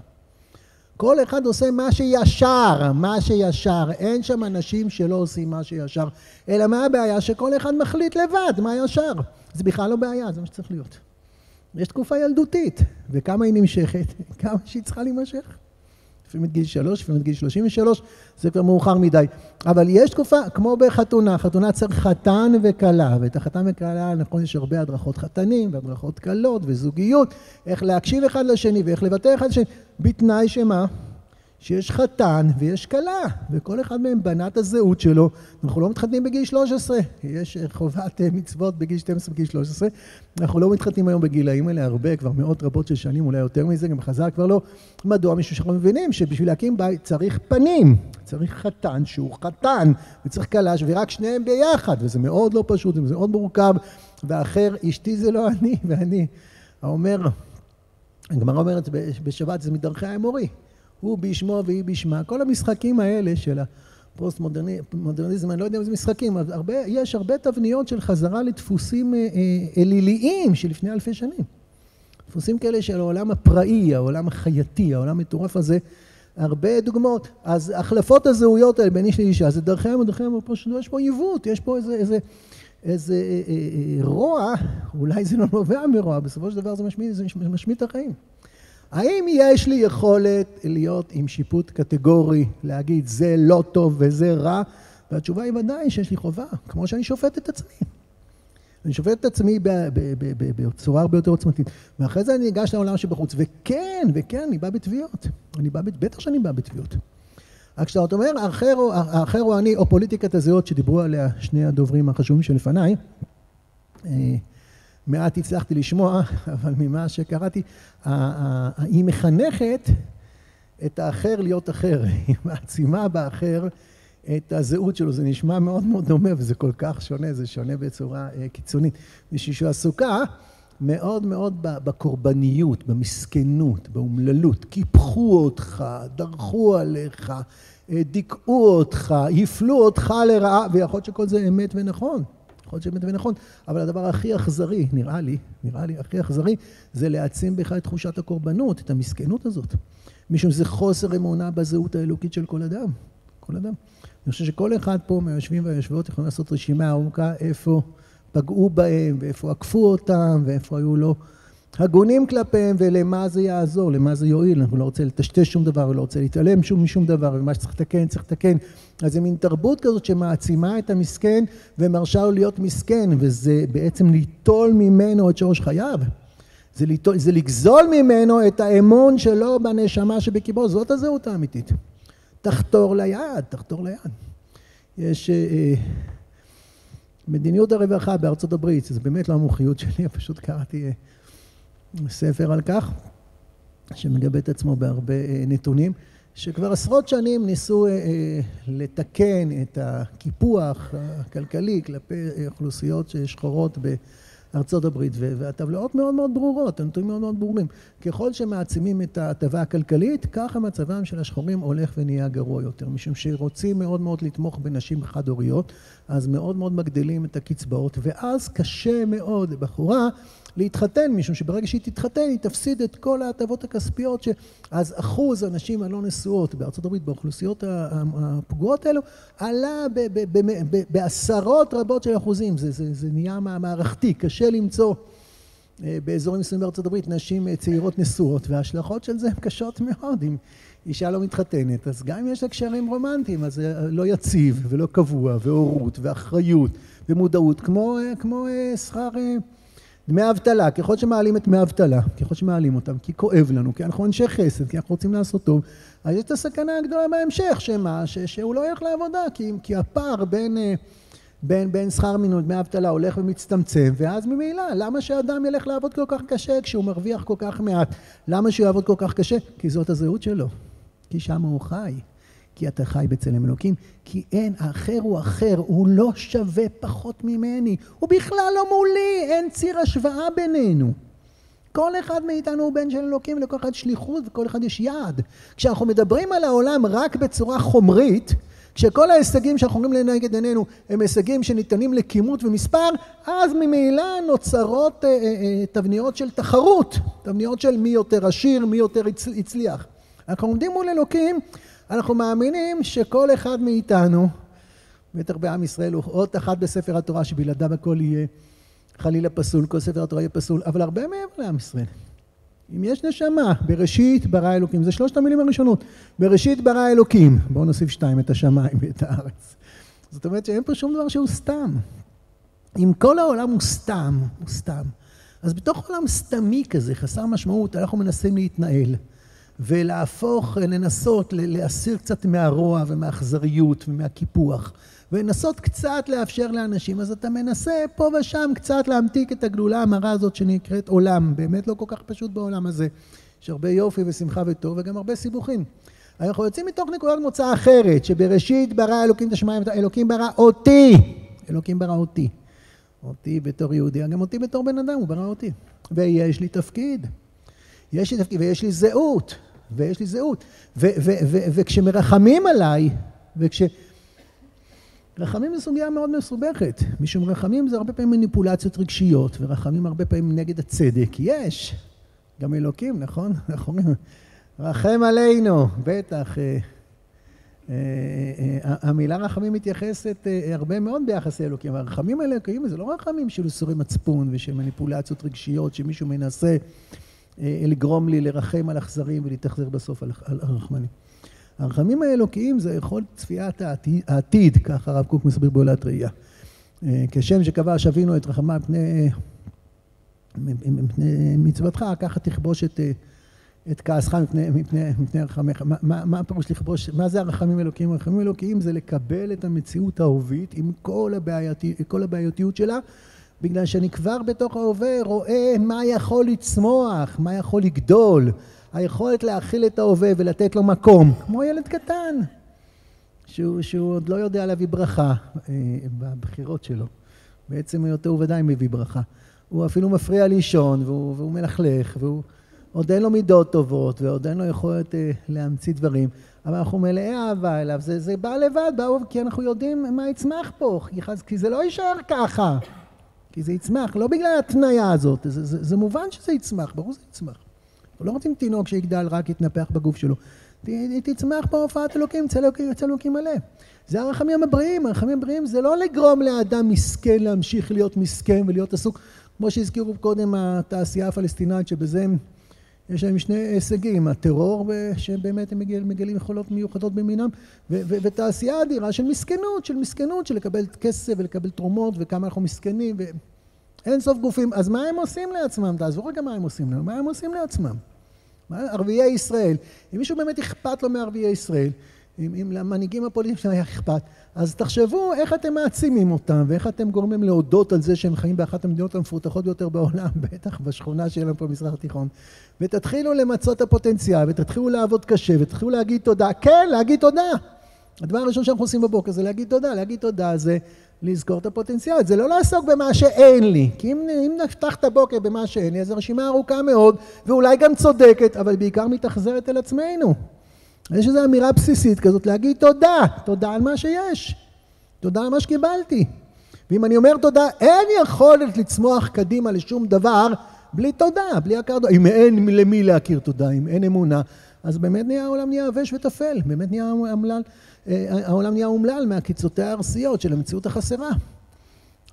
כל אחד עושה מה שישר, מה שישר. אין שם אנשים שלא עושים מה שישר. אלא מה הבעיה? שכל אחד מחליט לבד מה ישר. זה בכלל לא בעיה, זה מה שצריך להיות. יש תקופה ילדותית, וכמה היא נמשכת? כמה שהיא צריכה להימשך. לפעמים עד גיל שלוש, לפעמים עד גיל שלושים ושלוש, זה כבר מאוחר מדי. אבל יש תקופה, כמו בחתונה, חתונה צריך חתן וכלה, ואת החתן וכלה, נכון, יש הרבה הדרכות חתנים והדרכות כלות וזוגיות, איך להקשיב אחד לשני ואיך לבטא אחד לשני, בתנאי שמה? שיש חתן ויש כלה, וכל אחד מהם בנה את הזהות שלו. אנחנו לא מתחתנים בגיל 13, יש חובת אה, מצוות בגיל 12, בגיל 13. אנחנו לא מתחתנים היום בגילאים האלה הרבה, כבר מאות רבות של שנים, אולי יותר מזה, גם חז"ל כבר לא. מדוע? משום שאנחנו מבינים שבשביל להקים בית צריך פנים. צריך חתן שהוא חתן, וצריך כלה ורק שניהם ביחד, וזה מאוד לא פשוט, וזה מאוד מורכב, ואחר, אשתי זה לא אני, ואני. האומר, הגמרא אומרת בשבת, זה מדרכי האמורי. הוא בשמו והיא בשמה. כל המשחקים האלה של הפוסט-מודרניזם, אני לא יודע אם זה משחקים, הרבה, יש הרבה תבניות של חזרה לדפוסים אה, אה, אליליים שלפני אלפי שנים. דפוסים כאלה של העולם הפראי, העולם החייתי, העולם המטורף הזה, הרבה דוגמאות. אז החלפות הזהויות האלה בין איש לאישה, זה דרכיהם ודרכיהם, יש פה עיוות, יש פה איזה, איזה, איזה אה, אה, אה, רוע, אולי זה לא נובע מרוע, בסופו של דבר זה משמיד, זה משמיד את החיים. האם יש לי יכולת להיות עם שיפוט קטגורי, להגיד זה לא טוב וזה רע? והתשובה היא ודאי שיש לי חובה, כמו שאני שופט את עצמי. אני שופט את עצמי בצורה הרבה יותר עוצמתית. ואחרי זה אני ניגש לעולם שבחוץ, וכן, וכן, אני בא בתביעות. אני בא, בטח שאני בא בתביעות. רק כשאתה אומר, האחר הוא, האחר הוא אני, או פוליטיקת הזהות שדיברו עליה שני הדוברים החשובים שלפניי, אה, מעט הצלחתי לשמוע, אבל ממה שקראתי, היא מחנכת את האחר להיות אחר, היא מעצימה באחר את הזהות שלו, זה נשמע מאוד מאוד דומה וזה כל כך שונה, זה שונה בצורה אה, קיצונית. מישהי שעסוקה מאוד מאוד בקורבניות, במסכנות, באומללות. קיפחו אותך, דרכו עליך, דיכאו אותך, הפלו אותך לרעה, ויכול להיות שכל זה אמת ונכון. יכול להיות שאמת ונכון, אבל הדבר הכי אכזרי, נראה לי, נראה לי, הכי אכזרי, זה להעצים בך את תחושת הקורבנות, את המסכנות הזאת. משום שזה חוסר אמונה בזהות האלוקית של כל אדם. כל אדם. אני חושב שכל אחד פה מהיושבים והיושבות יכולים לעשות רשימה ארוכה איפה פגעו בהם, ואיפה עקפו אותם, ואיפה היו לא הגונים כלפיהם, ולמה זה יעזור, למה זה יועיל. אנחנו לא רוצה לטשטש שום דבר, ולא רוצה להתעלם שום משום דבר, ומה שצריך לתקן, צריך לתקן. אז זה מין תרבות כזאת שמעצימה את המסכן, ומרשה לו להיות מסכן, וזה בעצם ליטול ממנו את שורש חייו. זה, ליטול, זה לגזול ממנו את האמון שלו בנשמה שבקיבו, זאת הזהות האמיתית. תחתור ליעד, תחתור ליעד. יש... אה, מדיניות הרווחה בארצות הברית, זה באמת לא המומחיות שלי, פשוט קראתי אה, ספר על כך, שמגבה את עצמו בהרבה אה, נתונים, שכבר עשרות שנים ניסו אה, לתקן את הקיפוח הכלכלי כלפי אוכלוסיות שחורות בארצות הברית, והטבלאות מאוד מאוד ברורות, הנתונים מאוד מאוד ברורים. ככל שמעצימים את ההטבה הכלכלית, ככה מצבם של השחורים הולך ונהיה גרוע יותר, משום שרוצים מאוד מאוד לתמוך בנשים חד-הוריות, אז מאוד מאוד מגדילים את הקצבאות, ואז קשה מאוד לבחורה להתחתן, משום שברגע שהיא תתחתן היא תפסיד את כל ההטבות הכספיות, ש... אז אחוז הנשים הלא נשואות הברית, באוכלוסיות הפגועות האלו, עלה ב- ב- ב- בעשרות רבות של אחוזים, זה, זה, זה נהיה מערכתי, קשה למצוא אה, באזורים מסוימים בארצות הברית נשים אה, צעירות נשואות, וההשלכות של זה הן קשות מאוד. אם אישה לא מתחתנת, אז גם אם יש לה קשרים רומנטיים, אז זה לא יציב ולא קבוע, והורות ואחריות ומודעות, כמו, אה, כמו שכר... דמי אבטלה, ככל שמעלים את דמי אבטלה, ככל שמעלים אותם, כי כואב לנו, כי אנחנו אנשי חסד, כי אנחנו רוצים לעשות טוב, אז יש את הסכנה הגדולה בהמשך, שמה? ש, שהוא לא ילך לעבודה, כי, כי הפער בין, אה, בין, בין שכר מינימום לדמי אבטלה הולך ומצטמצם, ואז ממילא, למה שאדם ילך לעבוד כל כך קשה כשהוא מרוויח כל כך מעט? למה שהוא יעבוד כל כך קשה? כי זאת הזהות שלו, כי שם הוא חי. כי אתה חי בצלם אלוקים, כי אין, האחר הוא אחר, הוא לא שווה פחות ממני, הוא בכלל לא מולי, אין ציר השוואה בינינו. כל אחד מאיתנו הוא בן של אלוקים ולכל אחד שליחות וכל אחד יש יעד. כשאנחנו מדברים על העולם רק בצורה חומרית, כשכל ההישגים שאנחנו רואים לנגד עינינו הם הישגים שניתנים לכימות ומספר, אז ממילא נוצרות אה, אה, אה, תבניות של תחרות, תבניות של מי יותר עשיר, מי יותר הצליח. אנחנו עומדים מול אלוקים אנחנו מאמינים שכל אחד מאיתנו, בטח בעם ישראל, הוא אות אחת בספר התורה שבלעדיו הכל יהיה חלילה פסול, כל ספר התורה יהיה פסול, אבל הרבה מעבר לעם ישראל. אם יש נשמה, בראשית ברא אלוקים, זה שלושת המילים הראשונות, בראשית ברא אלוקים, בואו נוסיף שתיים, את השמיים ואת הארץ. זאת אומרת שאין פה שום דבר שהוא סתם. אם כל העולם הוא סתם, הוא סתם, אז בתוך עולם סתמי כזה, חסר משמעות, אנחנו מנסים להתנהל. ולהפוך, לנסות להסיר קצת מהרוע ומהאכזריות ומהקיפוח ולנסות קצת לאפשר לאנשים, אז אתה מנסה פה ושם קצת להמתיק את הגלולה המרה הזאת שנקראת עולם, באמת לא כל כך פשוט בעולם הזה. יש הרבה יופי ושמחה וטוב וגם הרבה סיבוכים. אנחנו יוצאים מתוך נקודת מוצא אחרת, שבראשית ברא אלוקים את השמיים, אלוקים ברא אותי, אלוקים ברא אותי. אותי בתור יהודי, גם אותי בתור בן אדם, הוא ברא אותי. ויש לי תפקיד. יש לי תפקיד ויש לי זהות. ויש לי זהות. וכשמרחמים עליי, וכש... רחמים זו סוגיה מאוד מסובכת, משום רחמים זה הרבה פעמים מניפולציות רגשיות, ורחמים הרבה פעמים נגד הצדק. יש, גם אלוקים, נכון? אנחנו אומרים, רחם עלינו, בטח. אה, אה, אה, המילה רחמים מתייחסת הרבה מאוד ביחס לאלוקים. הרחמים האלוקיים זה לא רחמים של איסורי מצפון ושל מניפולציות רגשיות שמישהו מנסה לגרום לי לרחם על אכזרים ולהתאכזר בסוף על הרחמנים. הרחמים האלוקיים זה יכולת צפיית העתיד, כך הרב קוק מסביר בעולת ראייה. אה, כשם שקבע שבינו את רחמה מפני, מפני מצוותך, ככה תכבוש את, אה, את כעסך מפני, מפני, מפני רחמך. מה, מה, מה הפירוש לכבוש, מה זה הרחמים האלוקיים? הרחמים האלוקיים זה לקבל את המציאות ההווית עם כל, הבעייתי, כל הבעייתיות שלה בגלל שאני כבר בתוך ההווה רואה מה יכול לצמוח, מה יכול לגדול, היכולת להכיל את ההווה ולתת לו מקום, כמו ילד קטן, שהוא, שהוא עוד לא יודע להביא ברכה אה, בבחירות שלו. בעצם היותו הוא ודאי מביא ברכה. הוא אפילו מפריע לישון, והוא, והוא מלכלך, והוא עוד אין לו מידות טובות, ועוד אין לו יכולת אה, להמציא דברים, אבל אנחנו מלאי אהבה אליו, זה, זה בא לבד, בא, כי אנחנו יודעים מה יצמח פה, כי זה לא יישאר ככה, כי זה יצמח, לא בגלל ההתניה הזאת, זה, זה, זה מובן שזה יצמח, ברור שזה יצמח. אנחנו לא רוצים תינוק שיגדל רק יתנפח בגוף שלו. תצמח פה הופעת אלוקים, אצל אלוקים, אצל אלוקים מלא. זה הרחמים הבריאים, הרחמים הבריאים זה לא לגרום לאדם מסכן להמשיך להיות מסכן ולהיות עסוק, כמו שהזכירו קודם התעשייה הפלסטינית שבזה הם, יש להם שני הישגים, הטרור שבאמת הם מגל, מגלים יכולות מיוחדות במינם ותעשייה אדירה של מסכנות, של מסכנות, של לקבל כסף ולקבל תרומות וכמה אנחנו מסכנים ואין סוף גופים, אז מה הם עושים לעצמם? תעזבו רגע מה הם עושים לנו, מה הם עושים לעצמם? ערביי ישראל, אם מישהו באמת אכפת לו מערביי ישראל, אם, אם למנהיגים הפוליטיים שלהם היה אכפת, אז תחשבו איך אתם מעצימים אותם ואיך אתם גורמים להודות על זה שהם חיים באחת המדינות המפותחות ביותר בעולם, בטח בשכונה שלנו פה במזרח התיכון, ותתחילו למצות את הפוטנציאל ותתחילו לעבוד קשה ותתחילו להגיד תודה, כן, להגיד תודה. הדבר הראשון שאנחנו עושים בבוקר זה להגיד תודה, להגיד תודה זה לזכור את הפוטנציאל, זה לא לעסוק במה שאין לי, כי אם, אם נפתח את הבוקר במה שאין לי, אז הרשימה ארוכה מאוד, ואולי גם צודקת, אבל בעיקר מתאכזרת אל עצמנו. יש איזו אמירה בסיסית כזאת, להגיד תודה, תודה על מה שיש, תודה על מה שקיבלתי. ואם אני אומר תודה, אין יכולת לצמוח קדימה לשום דבר בלי תודה, בלי הכרת, אם אין למי להכיר תודה, אם אין אמונה, אז באמת נהיה העולם נהיה עבש וטפל, באמת נהיה המלל, אה, העולם נהיה אומלל מהקיצותי הארסיות של המציאות החסרה.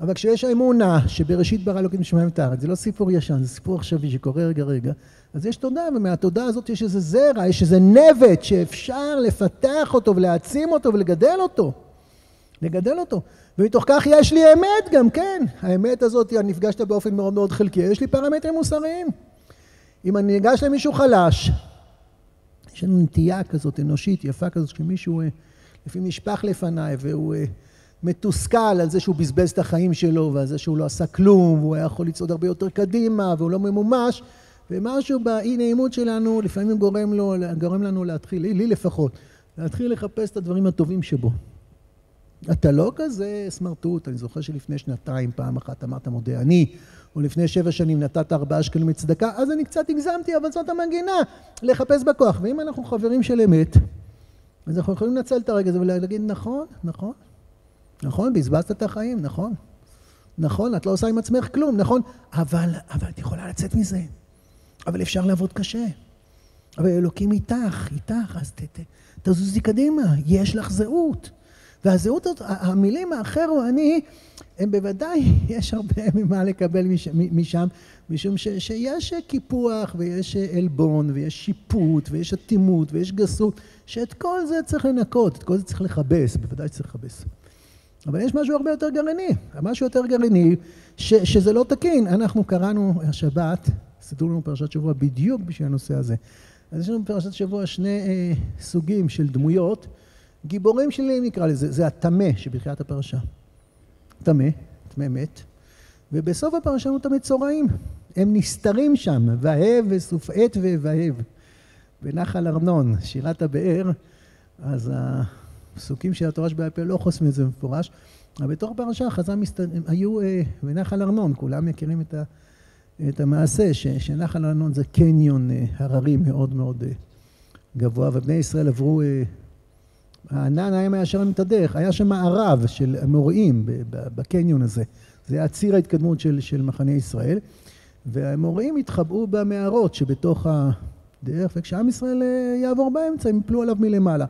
אבל כשיש האמונה שבראשית ברא אלוקים שמיים את הארץ, זה לא סיפור ישן, זה סיפור עכשווי שקורה רגע רגע, אז יש תודה, ומהתודה הזאת יש איזה זרע, יש איזה נבט שאפשר לפתח אותו ולהעצים אותו ולגדל אותו. לגדל אותו. ומתוך כך יש לי אמת גם, כן. האמת הזאת, אני נפגשת באופן מאוד מאוד חלקי, יש לי פרמטרים מוסריים. אם אני ניגש למישהו חלש, יש לנו נטייה כזאת אנושית, יפה כזאת, שמישהו אה, לפעמים נשפך לפניי והוא אה, מתוסכל על זה שהוא בזבז את החיים שלו ועל זה שהוא לא עשה כלום והוא היה יכול לצעוד הרבה יותר קדימה והוא לא ממומש ומשהו באי נעימות שלנו לפעמים גורם, לו, גורם לנו להתחיל, לי, לי לפחות, להתחיל לחפש את הדברים הטובים שבו. אתה לא כזה סמרטוט, אני זוכר שלפני שנתיים פעם אחת אמרת מודה אני, או לפני שבע שנים נתת ארבעה שקלים מצדקה, אז אני קצת הגזמתי, אבל זאת המנגינה, לחפש בכוח. ואם אנחנו חברים של אמת, אז אנחנו יכולים לנצל את הרגע הזה ולהגיד נכון, נכון, נכון, בזבזת את החיים, נכון, נכון, את לא עושה עם עצמך כלום, נכון, אבל, אבל את יכולה לצאת מזה. אבל אפשר לעבוד קשה. אבל אלוקים איתך, איתך, אז ת, ת, תזוזי קדימה, יש לך זהות. והזהות הזאת, המילים האחר או אני, הם בוודאי, יש הרבה ממה לקבל משם, משום ש, שיש קיפוח ויש עלבון ויש שיפוט ויש אטימות ויש גסות, שאת כל זה צריך לנקות, את כל זה צריך לכבס, בוודאי צריך לכבס. אבל יש משהו הרבה יותר גרעיני, משהו יותר גרעיני, ש, שזה לא תקין. אנחנו קראנו השבת, סידרו לנו פרשת שבוע בדיוק בשביל הנושא הזה. אז יש לנו בפרשת שבוע שני אה, סוגים של דמויות, גיבורים שלי נקרא לזה, זה הטמא שבתחילת הפרשה. טמא, טמא מת, ובסוף הפרשה הוא את המצורעים. הם נסתרים שם, והב וסופעת והב. בנחל ארנון, שירת הבאר, אז הפסוקים של התורה שבעל פה לא חוסמים את זה במפורש, אבל בתוך הפרשה חז"ל מסת... היו אה, בנחל ארנון, כולם מכירים את ה... את המעשה ש, שנחל ארנון זה קניון אה, הררי מאוד מאוד אה, גבוה, ובני ישראל עברו, אה, הענן היה מאשר להם את הדרך, היה שם מערב של המוראים בקניון הזה, זה היה ציר ההתקדמות של, של מחנה ישראל, והמוראים התחבאו במערות שבתוך הדרך, וכשעם ישראל יעבור באמצע הם יפלו עליו מלמעלה.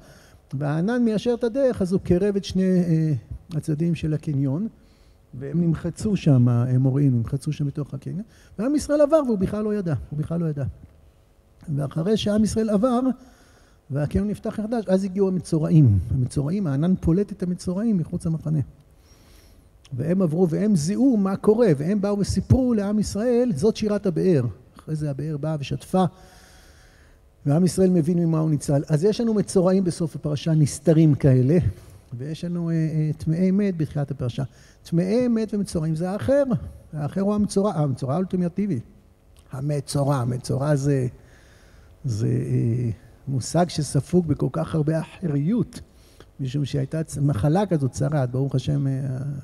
והענן מיישר את הדרך, אז הוא קרב את שני הצדדים של הקניון. והם נמחצו שם, האמוראים נמחצו שם בתוך הקניון, ועם ישראל עבר והוא בכלל לא ידע, הוא בכלל לא ידע. ואחרי שעם ישראל עבר, והקניון נפתח מחדש, אז הגיעו המצורעים. המצורעים, הענן פולט את המצורעים מחוץ למחנה. והם עברו והם זיהו מה קורה, והם באו וסיפרו לעם ישראל, זאת שירת הבאר. אחרי זה הבאר באה ושטפה, ועם ישראל מבין ממה הוא ניצל. אז יש לנו מצורעים בסוף הפרשה, נסתרים כאלה, ויש לנו אה, אה, טמאי מת בתחילת הפרשה. טמאי מת ומצורעים זה האחר, האחר הוא המצורע, המצורע האולטימטיבי. המצורע, המצורע זה, זה אה, מושג שספוג בכל כך הרבה אחריות משום שהייתה מחלה כזאת צרעת, ברוך השם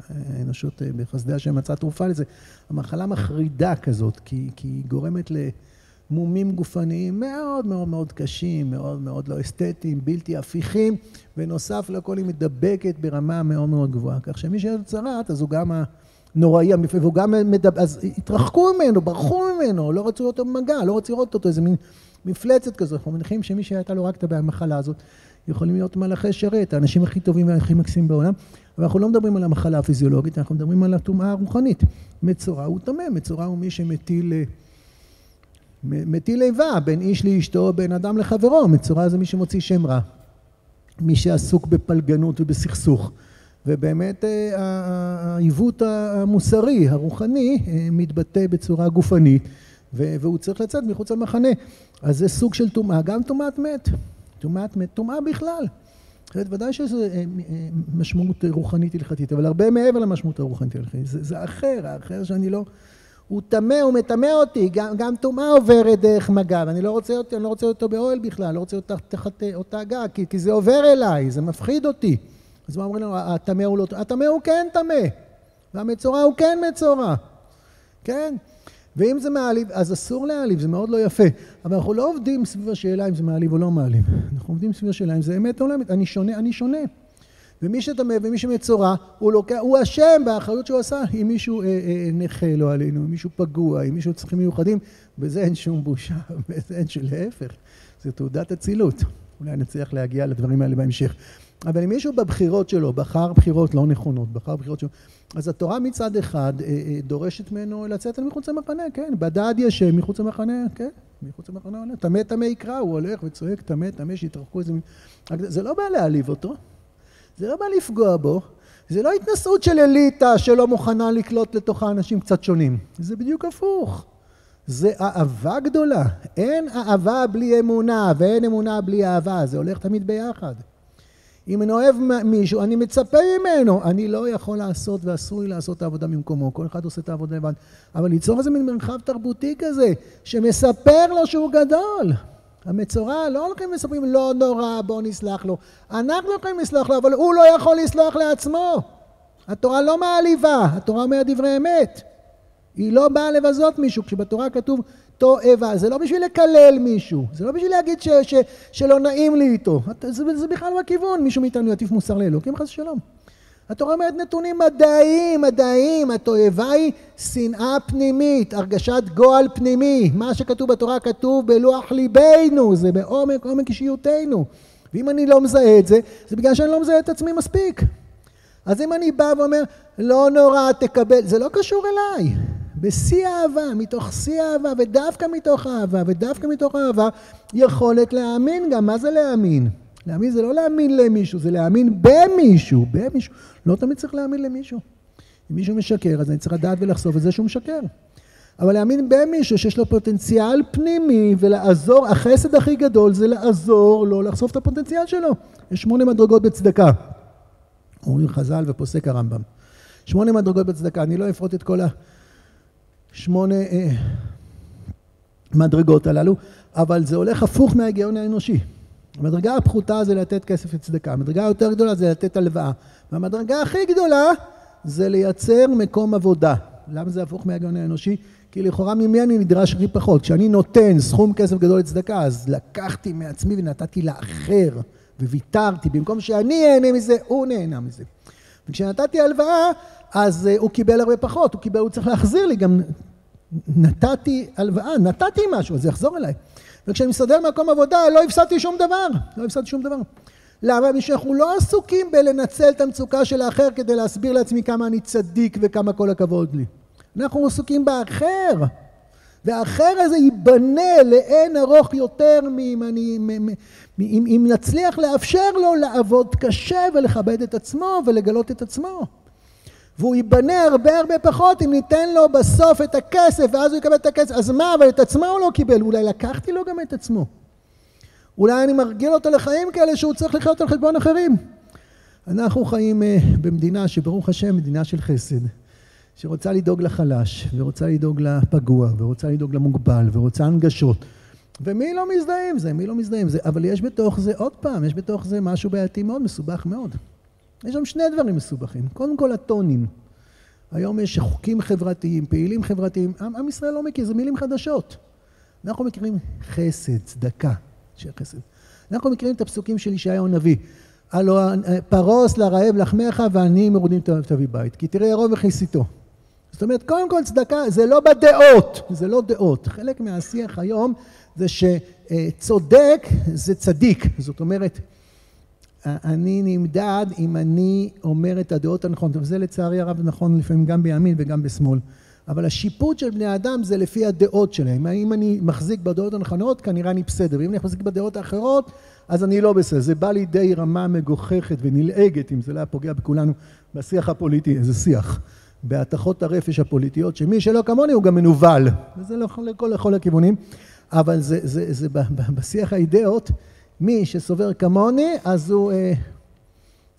האנושות בחסדי השם מצאה תרופה לזה, המחלה מחרידה כזאת, כי, היא גורמת למומים גופניים מאוד מאוד מאוד קשים, מאוד מאוד לא אסתטיים, בלתי הפיכים, ונוסף לכל היא מדבקת ברמה מאוד מאוד גבוהה, כך שמי שיש צרעת אז הוא גם הנוראי, והוא גם מדבר, אז התרחקו ממנו, ברחו ממנו, לא רצו אותו במגע, לא רצו לראות אותו, איזה מין מפלצת כזאת, אנחנו מניחים שמי שהייתה לו רק את המחלה הזאת יכולים להיות מלאכי שרת, האנשים הכי טובים והכי מקסימים בעולם, אבל אנחנו לא מדברים על המחלה הפיזיולוגית, אנחנו מדברים על הטומאה הרוחנית. מצורע הוא טמא, מצורע הוא מי שמטיל מטיל איבה בין איש לאשתו, בין אדם לחברו, מצורע זה מי שמוציא שם רע, מי שעסוק בפלגנות ובסכסוך. ובאמת העיוות המוסרי, הרוחני, מתבטא בצורה גופנית, והוא צריך לצאת מחוץ למחנה. אז זה סוג של טומאה, גם טומאת מת. טומאת מת, טומאה בכלל. ודאי שזה אה, אה, משמעות רוחנית הלכתית, אבל הרבה מעבר למשמעות הרוחנית הלכתית. זה, זה אחר, האחר שאני לא... הוא טמא, הוא מטמא אותי, גם, טומאה עוברת דרך מגע, ואני לא רוצה אותו, אני לא רוצה אותו באוהל בכלל, לא רוצה אותה תחת אותה גג, כי, כי זה עובר אליי, זה מפחיד אותי. אז מה אומרים לנו, הטמא הוא לא... הטמא הוא כן טמא, והמצורע הוא כן מצורע, כן? ואם זה מעליב, אז אסור להעליב, זה מאוד לא יפה. אבל אנחנו לא עובדים סביב השאלה אם זה מעליב או לא מעליב. אנחנו עובדים סביב השאלה אם זה אמת או לא אמת. אני שונה, אני שונה. ומי שטמא ומי שמצורע, הוא, לוקח, הוא אשם באחריות שהוא עשה. אם מישהו אה, אה, נכה לא עלינו, אם מישהו פגוע, אם מישהו צריכים מיוחדים, בזה אין שום בושה, בזה אין שום להפך. זה תעודת אצילות. אולי נצליח להגיע לדברים האלה בהמשך. אבל אם מישהו בבחירות שלו בחר בחירות לא נכונות, בחר בחירות שלו, אז התורה מצד אחד אה, אה, דורשת ממנו לצאת אל מחוץ למחנה, כן, בדד ישם מחוץ למחנה, כן, מחוץ למחנה עולה, טמא טמא יקרא, הוא הולך וצועק טמא טמא שיתרחקו איזה... זה לא בא להעליב אותו, זה לא בא לפגוע בו, זה לא התנשאות של אליטה שלא מוכנה לקלוט לתוכה אנשים קצת שונים, זה בדיוק הפוך. זה אהבה גדולה, אין אהבה בלי אמונה ואין אמונה בלי אהבה, זה הולך תמיד ביחד. אם אני אוהב מישהו, אני מצפה ממנו. אני לא יכול לעשות ואסור לי לעשות את העבודה במקומו. כל אחד עושה את העבודה לבד. אבל ליצור איזה מין מרחב תרבותי כזה, שמספר לו שהוא גדול. המצורע לא הולכים ומספרים לא נורא בוא נסלח לו. אנחנו לא יכולים לסלוח לו אבל הוא לא יכול לסלוח לעצמו. התורה לא מעליבה, התורה אומרת דברי אמת. היא לא באה לבזות מישהו, כשבתורה כתוב תועבה, זה לא בשביל לקלל מישהו, זה לא בשביל להגיד ש, ש, שלא נעים לי איתו, זה, זה בכלל בכיוון, מישהו מאיתנו יטיף מוסר לאלוקים חס ושלום. התורה אומרת נתונים מדעיים, מדעיים, התועבה היא שנאה פנימית, הרגשת גועל פנימי, מה שכתוב בתורה כתוב בלוח ליבנו, זה בעומק עומק אישיותנו, ואם אני לא מזהה את זה, זה בגלל שאני לא מזהה את עצמי מספיק. אז אם אני בא ואומר, לא נורא, תקבל, זה לא קשור אליי. בשיא האהבה, מתוך שיא האהבה, ודווקא מתוך האהבה, ודווקא מתוך האהבה, יכולת להאמין גם. מה זה להאמין? להאמין זה לא להאמין למישהו, זה להאמין במישהו, במישהו. לא תמיד צריך להאמין למישהו. אם מישהו משקר, אז אני צריך לדעת ולחשוף את זה שהוא משקר. אבל להאמין במישהו שיש לו פוטנציאל פנימי ולעזור, החסד הכי גדול זה לעזור לו לחשוף את הפוטנציאל שלו. יש שמונה מדרגות בצדקה. אומרים חז"ל ופוסק הרמב"ם. שמונה מדרגות בצדקה, אני לא אפרוט את כל ה... שמונה אה, מדרגות הללו, אבל זה הולך הפוך מההיגיון האנושי. המדרגה הפחותה זה לתת כסף לצדקה, המדרגה היותר גדולה זה לתת הלוואה, והמדרגה הכי גדולה זה לייצר מקום עבודה. למה זה הפוך מההיגיון האנושי? כי לכאורה ממי אני נדרש הכי פחות. כשאני נותן סכום כסף גדול לצדקה, אז לקחתי מעצמי ונתתי לאחר, וויתרתי. במקום שאני אהנה מזה, הוא נהנה מזה. וכשנתתי הלוואה, אז uh, הוא קיבל הרבה פחות, הוא קיבל, הוא צריך להחזיר לי, גם נתתי הלוואה, נתתי משהו, אז זה יחזור אליי. וכשאני מסתדר במקום עבודה, לא הפסדתי שום דבר, לא הפסדתי שום דבר. למה? בשביל שאנחנו לא עסוקים בלנצל את המצוקה של האחר כדי להסביר לעצמי כמה אני צדיק וכמה כל הכבוד לי. אנחנו עסוקים באחר. והאחר הזה ייבנה לאין ארוך יותר מאם אני, אם נצליח לאפשר לו לעבוד קשה ולכבד את עצמו ולגלות את עצמו. והוא ייבנה הרבה הרבה פחות אם ניתן לו בסוף את הכסף ואז הוא יקבל את הכסף. אז מה, אבל את עצמו הוא לא קיבל, אולי לקחתי לו גם את עצמו. אולי אני מרגיל אותו לחיים כאלה שהוא צריך לחיות על חשבון אחרים. אנחנו חיים uh, במדינה שברוך השם מדינה של חסד, שרוצה לדאוג לחלש, ורוצה לדאוג לפגוע, ורוצה לדאוג למוגבל, ורוצה הנגשות. ומי לא מזדהה עם זה? מי לא מזדהה עם זה? אבל יש בתוך זה, עוד פעם, יש בתוך זה משהו בעייתי מאוד, מסובך מאוד. יש שם שני דברים מסובכים. קודם כל הטונים. היום יש חוקים חברתיים, פעילים חברתיים. עם, עם ישראל לא מכיר, זה מילים חדשות. אנחנו מכירים חסד, צדקה, של חסד. אנחנו מכירים את הפסוקים של ישעיהו הנביא. הלו פרוס לרעב לחמך ועניים מרודים תביא בית. כי תראה ירום וכיסיתו. זאת אומרת, קודם כל צדקה זה לא בדעות, זה לא דעות. חלק מהשיח היום זה שצודק זה צדיק. זאת אומרת, אני נמדד אם אני אומר את הדעות הנכונות, וזה לצערי הרב נכון לפעמים גם בימין וגם בשמאל. אבל השיפוט של בני אדם זה לפי הדעות שלהם. אם אני מחזיק בדעות הנכונות, כנראה אני בסדר. ואם אני מחזיק בדעות האחרות, אז אני לא בסדר. זה בא לידי רמה מגוחכת ונלעגת, אם זה לא היה פוגע בכולנו, בשיח הפוליטי, איזה שיח. בהתכות הרפש הפוליטיות, שמי שלא כמוני הוא גם מנוול. וזה לא לכל, לכל הכיוונים. אבל זה, זה, זה, זה בשיח האידאות, מי שסובר כמוני, אז הוא... אה,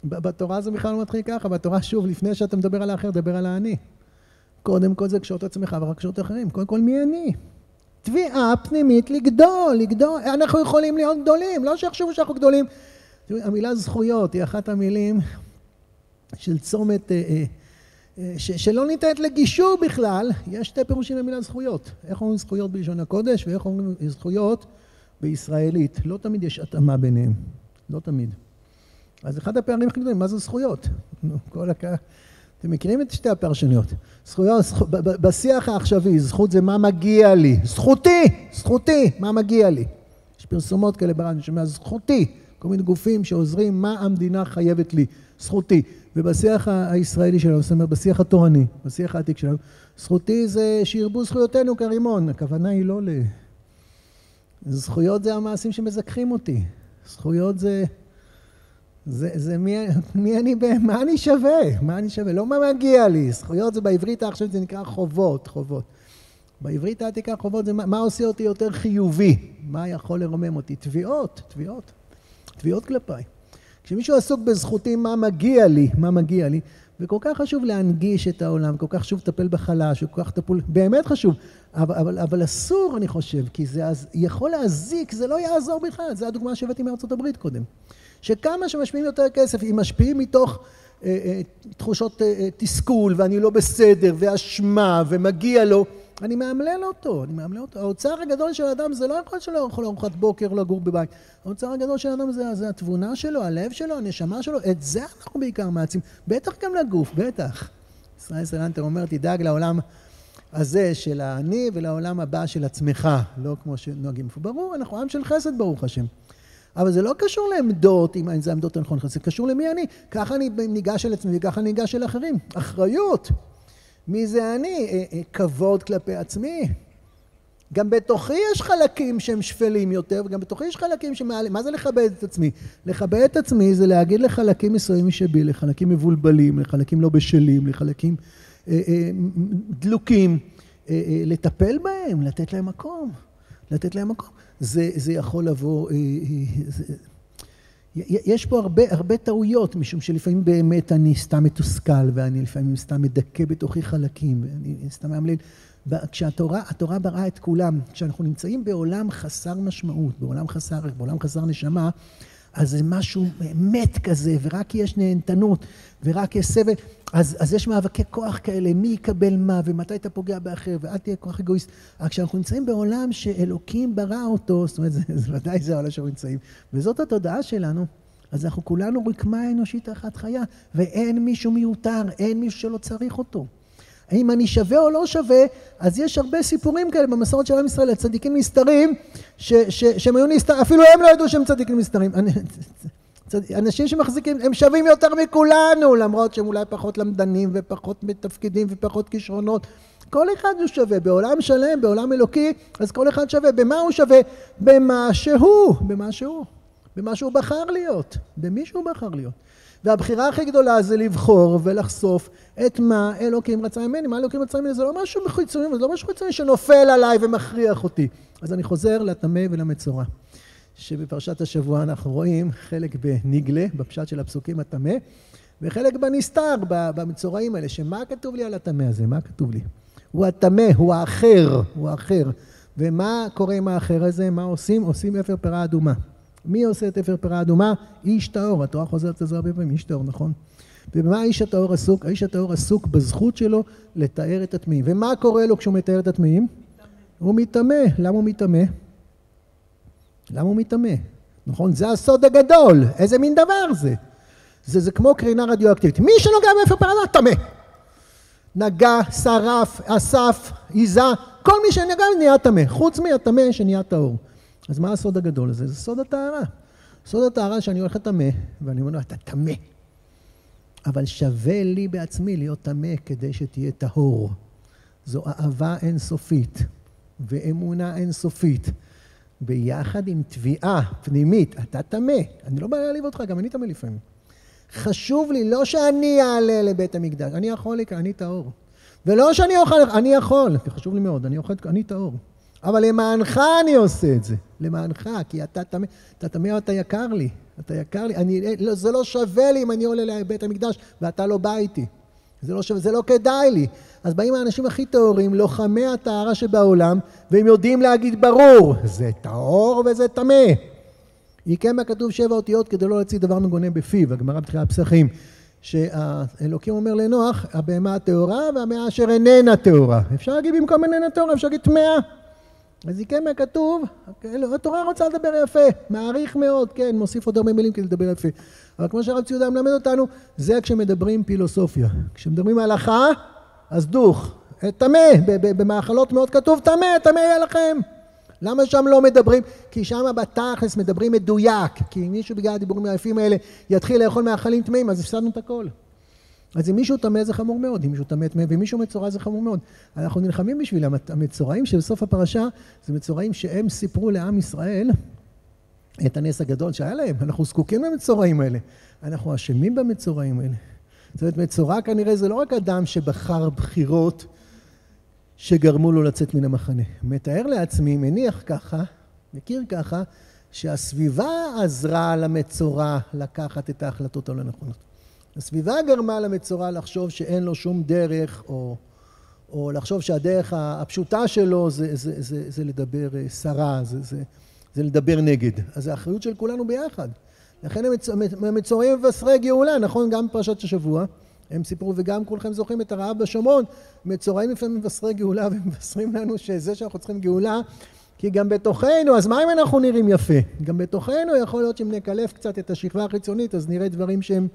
בתורה זה בכלל לא מתחיל ככה, בתורה שוב, לפני שאתה מדבר על האחר, דבר על האני. קודם כל זה קשור את עצמך ורק קשור את האחרים. קודם כל מי אני? תביעה פנימית לגדול, לגדול. אנחנו יכולים להיות גדולים, לא שיחשבו שאנחנו גדולים. המילה זכויות היא אחת המילים של צומת, אה, אה, אה, ש, שלא ניתנת לגישור בכלל. יש שתי פירושים למילה זכויות. איך אומרים זכויות בלשון הקודש ואיך אומרים זכויות בישראלית. לא תמיד יש התאמה ביניהם. לא תמיד. אז אחד הפערים הכי גדולים, מה זה זכויות? כל הקהל. אתם מכירים את שתי הפרשנויות. זכויות, זכו, בשיח העכשווי, זכות זה מה מגיע לי. זכותי! זכותי! מה מגיע לי? יש פרסומות כאלה ברדיו, אני שומע זכותי. כל מיני גופים שעוזרים מה המדינה חייבת לי. זכותי. ובשיח הישראלי שלנו, זאת אומרת בשיח התורני, בשיח העתיק שלנו, זכותי זה שירבו זכויותינו כרימון. הכוונה היא לא ל... זכויות זה המעשים שמזכחים אותי. זכויות זה... זה, זה מי, מי אני, מה אני שווה? מה אני שווה? לא מה מגיע לי. זכויות זה בעברית העכשיו זה נקרא חובות, חובות. בעברית העתיקה חובות זה מה, מה עושה אותי יותר חיובי? מה יכול לרומם אותי? תביעות, תביעות. תביעות כלפיי. כשמישהו עסוק בזכותי מה מגיע לי, מה מגיע לי, וכל כך חשוב להנגיש את העולם, כל כך חשוב לטפל בחלש, כל כך טפול, באמת חשוב, אבל, אבל, אבל אסור אני חושב, כי זה יכול להזיק, זה לא יעזור בכלל, זו הדוגמה שהבאתי מארצות הברית קודם. שכמה שמשפיעים יותר כסף, אם משפיעים מתוך אה, אה, תחושות אה, אה, תסכול, ואני לא בסדר, ואשמה, ומגיע לו, אני מאמלל אותו, אני מאמלל אותו. האוצר הגדול של האדם זה לא יכול שלא לאכול ארוחת בוקר, לגור בבית. האוצר הגדול של האדם זה, זה התבונה שלו, הלב שלו, הנשמה שלו, את זה אנחנו בעיקר מעצים. בטח גם לגוף, בטח. ישראל סלנטר אומר, תדאג לעולם הזה של האני ולעולם הבא של עצמך, לא כמו שנוהגים. ברור, אנחנו עם של חסד, ברוך השם. אבל זה לא קשור לעמדות, אם זה העמדות הנכונות, זה קשור למי אני. ככה אני ניגש אל עצמי וככה אני ניגש אל אחרים. אחריות. מי זה אני? אה, אה, כבוד כלפי עצמי. גם בתוכי יש חלקים שהם שפלים יותר, וגם בתוכי יש חלקים שמעלים. מה זה לכבד את עצמי? לכבד את עצמי זה להגיד לחלקים מסוימים שבי, לחלקים מבולבלים, לחלקים לא בשלים, לחלקים אה, אה, דלוקים, אה, אה, לטפל בהם, לתת להם מקום. לתת להם מקום. זה, זה יכול לבוא... אה, אה, זה, יש פה הרבה, הרבה טעויות, משום שלפעמים באמת אני סתם מתוסכל, ואני לפעמים סתם מדכא בתוכי חלקים, ואני סתם מאמלל. כשהתורה, התורה בראה את כולם, כשאנחנו נמצאים בעולם חסר משמעות, בעולם חסר בעולם חסר נשמה, אז זה משהו מת כזה, ורק יש נהנתנות, ורק יש סבל, אז, אז יש מאבקי כוח כאלה, מי יקבל מה, ומתי אתה פוגע באחר, ואל תהיה כוח אגואיסט. אבל כשאנחנו נמצאים בעולם שאלוקים ברא אותו, זאת אומרת, זה, זה ודאי זה העולם שאנחנו נמצאים, וזאת התודעה שלנו, אז אנחנו כולנו רקמה אנושית אחת חיה, ואין מישהו מיותר, אין מישהו שלא צריך אותו. האם אני שווה או לא שווה, אז יש הרבה סיפורים כאלה במסורת של עם ישראל, הצדיקים נסתרים, שהם היו נסתרים, אפילו הם לא ידעו שהם צדיקים נסתרים. אנשים שמחזיקים, הם שווים יותר מכולנו, למרות שהם אולי פחות למדנים ופחות מתפקידים ופחות כישרונות. כל אחד הוא שווה, בעולם שלם, בעולם אלוקי, אז כל אחד שווה. במה הוא שווה? במה שהוא, במה שהוא, במה שהוא בחר להיות, במי שהוא בחר להיות. והבחירה הכי גדולה זה לבחור ולחשוף את מה אלוקים רצה ממני. מה אלוקים רצה ממני זה לא משהו חיצוני, זה לא משהו חיצוני שנופל עליי ומכריח אותי. אז אני חוזר לטמא ולמצורע. שבפרשת השבוע אנחנו רואים חלק בנגלה, בפשט של הפסוקים הטמא, וחלק בנסתר, במצורעים האלה, שמה כתוב לי על הטמא הזה? מה כתוב לי? הוא הטמא, הוא האחר, הוא האחר. ומה קורה עם האחר הזה? מה עושים? עושים אפר פרה אדומה. מי עושה את אפר פרה אדומה? איש טהור. התורה חוזרת על זה הרבה פעמים, איש טהור, נכון? ובמה האיש הטהור עסוק? האיש הטהור עסוק בזכות שלו לטהר את הטמאים. ומה קורה לו כשהוא מטהר את הטמאים? הוא מטמא. למה הוא מטמא? למה הוא מטמא? נכון? זה הסוד הגדול. איזה מין דבר זה? זה, זה כמו קרינה רדיואקטיבית. מי שנוגע באפר פרה טמא. נגע, שרף, אסף, היזה, כל מי שנגע נהיה טמא, חוץ מהטמא שנהיה טהור. אז מה הסוד הגדול הזה? זה סוד הטהרה. סוד הטהרה שאני הולך לטמא, ואני אומר לו, אתה טמא. אבל שווה לי בעצמי להיות טמא כדי שתהיה טהור. זו אהבה אינסופית ואמונה אינסופית. ביחד עם תביעה פנימית, אתה טמא. אני לא בא להעליב אותך, גם אני טמא לפעמים. חשוב לי, לא שאני אעלה לבית המקדש, אני יכול לקרוא, אני טהור. ולא שאני אוכל, אני יכול, חשוב לי מאוד, אני אוכל, אני טהור. אבל למענך אני עושה את זה, למענך, כי אתה טמא, אתה טמא אתה יקר לי, אתה יקר לי, אני, לא, זה לא שווה לי אם אני עולה לבית המקדש ואתה לא בא איתי. זה לא, שווה, זה לא כדאי לי. אז באים האנשים הכי טהורים, לוחמי הטהרה שבעולם, והם יודעים להגיד ברור, זה טהור וזה טמא. יקם כתוב שבע אותיות כדי לא להוציא דבר מגונה בפיו, הגמרא בתחילת פסחים. שהאלוקים אומר לנוח, הבהמה הטהורה והמאה אשר איננה טהורה. אפשר להגיד במקום איננה טהורה, אפשר להגיד טמאה. אז יקם כתוב, התורה רוצה לדבר יפה, מעריך מאוד, כן, מוסיף עוד הרבה מילים כדי לדבר יפה. אבל כמו שהרב ציודה מלמד אותנו, זה כשמדברים פילוסופיה. כשמדברים הלכה, אז דוך. טמא, במאכלות מאוד כתוב טמא, טמא יהיה לכם. למה שם לא מדברים? כי שם בתכלס מדברים מדויק. כי אם מישהו בגלל הדיבורים היפים האלה יתחיל לאכול מאכלים טמאים, אז הפסדנו את הכל. אז אם מישהו טמא זה חמור מאוד, אם מישהו טמא טמא, ואם מישהו מצורע זה חמור מאוד. אנחנו נלחמים בשבילם. המצורעים שבסוף הפרשה זה מצורעים שהם סיפרו לעם ישראל את הנס הגדול שהיה להם. אנחנו זקוקים למצורעים האלה. אנחנו אשמים במצורעים האלה. זאת אומרת, מצורע כנראה זה לא רק אדם שבחר בחירות שגרמו לו לצאת מן המחנה. מתאר לעצמי, מניח ככה, מכיר ככה, שהסביבה עזרה למצורע לקחת את ההחלטות הלא נכונות. הסביבה גרמה למצורע לחשוב שאין לו שום דרך, או, או לחשוב שהדרך הפשוטה שלו זה, זה, זה, זה, זה לדבר סרה, זה, זה, זה לדבר נגד. אז זו אחריות של כולנו ביחד. לכן המצורעים מבשרי גאולה, נכון? גם בפרשת השבוע. הם סיפרו, וגם כולכם זוכרים את הרעב בשומרון, מצורעים לפעמים מבשרי גאולה ומבשרים לנו שזה שאנחנו צריכים גאולה, כי גם בתוכנו, אז מה אם אנחנו נראים יפה? גם בתוכנו יכול להיות שאם נקלף קצת את השכבה החיצונית, אז נראה דברים שהם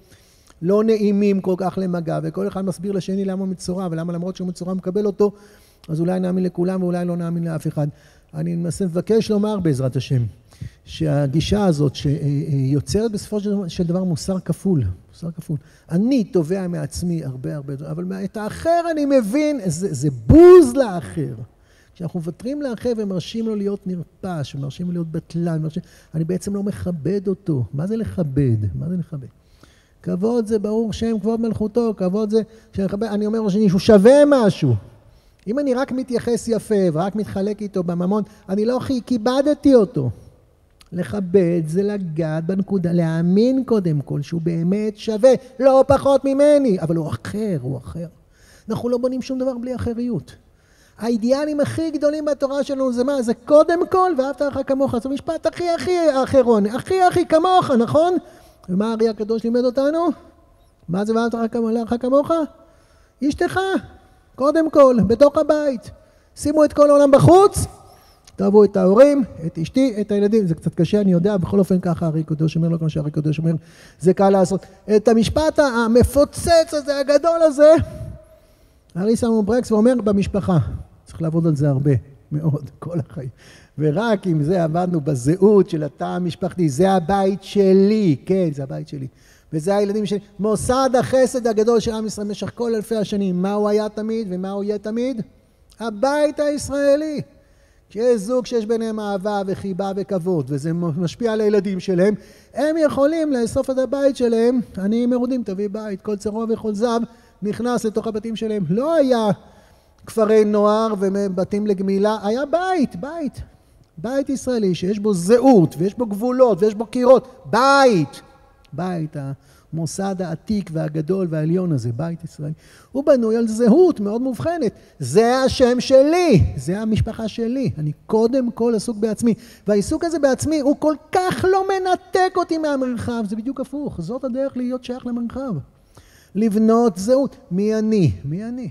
לא נעימים כל כך למגע, וכל אחד מסביר לשני למה הוא מצורע, ולמה למרות שהוא מצורע מקבל אותו, אז אולי נאמין לכולם ואולי לא נאמין לאף אחד. אני מנסה לבקש לומר בעזרת השם, שהגישה הזאת שיוצרת בסופו של דבר מוסר כפול, מוסר כפול. אני תובע מעצמי הרבה הרבה, אבל את האחר אני מבין, זה, זה בוז לאחר. כשאנחנו מוותרים לאחר ומרשים לו להיות נרפש, ומרשים לו להיות בטלן, ומרשים, אני בעצם לא מכבד אותו. מה זה לכבד? מה זה לכבד? כבוד זה ברור שם כבוד מלכותו, כבוד זה אני אומר שמישהו שווה משהו. אם אני רק מתייחס יפה ורק מתחלק איתו בממון, אני לא כיבדתי אותו. לכבד זה לגעת בנקודה, להאמין קודם כל שהוא באמת שווה, לא פחות ממני, אבל הוא אחר, הוא אחר. אנחנו לא בונים שום דבר בלי אחריות. האידיאלים הכי גדולים בתורה שלנו זה מה? זה קודם כל ואהבת לך כמוך. זה משפט הכי הכי אחרון, הכי הכי כמוך, נכון? ומה הארי הקדוש לימד אותנו? מה זה ואהבת לך כמוך? אשתך, קודם כל, בתוך הבית. שימו את כל העולם בחוץ, תאהבו את ההורים, את אשתי, את הילדים. זה קצת קשה, אני יודע, בכל אופן ככה ארי קדוש אומר, לא כמו שארי קדוש אומר, זה קל לעשות. את המשפט המפוצץ הזה, הגדול הזה, ארי שמו ברקס ואומר במשפחה. צריך לעבוד על זה הרבה, מאוד, כל החיים. ורק עם זה עבדנו בזהות של התא המשפחתי, זה הבית שלי, כן, זה הבית שלי. וזה הילדים שלי. מוסד החסד הגדול של עם ישראל במשך כל אלפי השנים. מה הוא היה תמיד ומה הוא יהיה תמיד? הבית הישראלי. כשיש זוג שיש ביניהם אהבה וחיבה וכבוד, וזה משפיע על הילדים שלהם, הם יכולים לאסוף את הבית שלהם, עניים מרודים תביא בית, כל צרוע וכל זב נכנס לתוך הבתים שלהם. לא היה כפרי נוער ובתים לגמילה, היה בית, בית. בית ישראלי שיש בו זהות ויש בו גבולות ויש בו קירות, בית. בית, המוסד העתיק והגדול והעליון הזה, בית ישראל, הוא בנוי על זהות מאוד מובחנת. זה השם שלי, זה המשפחה שלי. אני קודם כל עסוק בעצמי. והעיסוק הזה בעצמי הוא כל כך לא מנתק אותי מהמרחב, זה בדיוק הפוך. זאת הדרך להיות שייך למרחב. לבנות זהות. מי אני? מי אני?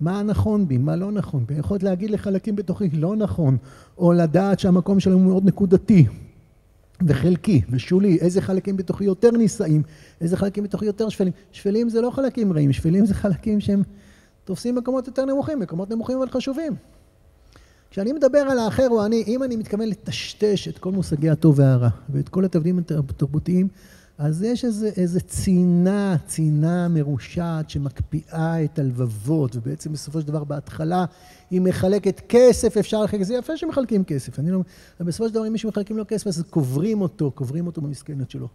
מה נכון בי, מה לא נכון בי, יכולת להגיד לחלקים בתוכי לא נכון, או לדעת שהמקום שלנו מאוד נקודתי וחלקי ושולי, איזה חלקים בתוכי יותר נישאים, איזה חלקים בתוכי יותר שפלים. שפלים זה לא חלקים רעים, שפלים זה חלקים שהם תופסים מקומות יותר נמוכים, מקומות נמוכים אבל חשובים. כשאני מדבר על האחר או אני, אם אני מתכוון לטשטש את כל מושגי הטוב והרע ואת כל התבדילים התרבותיים, אז יש איזה, איזה צינה, צינה מרושעת שמקפיאה את הלבבות, ובעצם בסופו של דבר בהתחלה היא מחלקת כסף, אפשר לחלק, זה יפה שמחלקים כסף, אני לא... בסופו של דבר אם מישהו מחלקים לו כסף, אז קוברים אותו, קוברים אותו במסכנת שלו.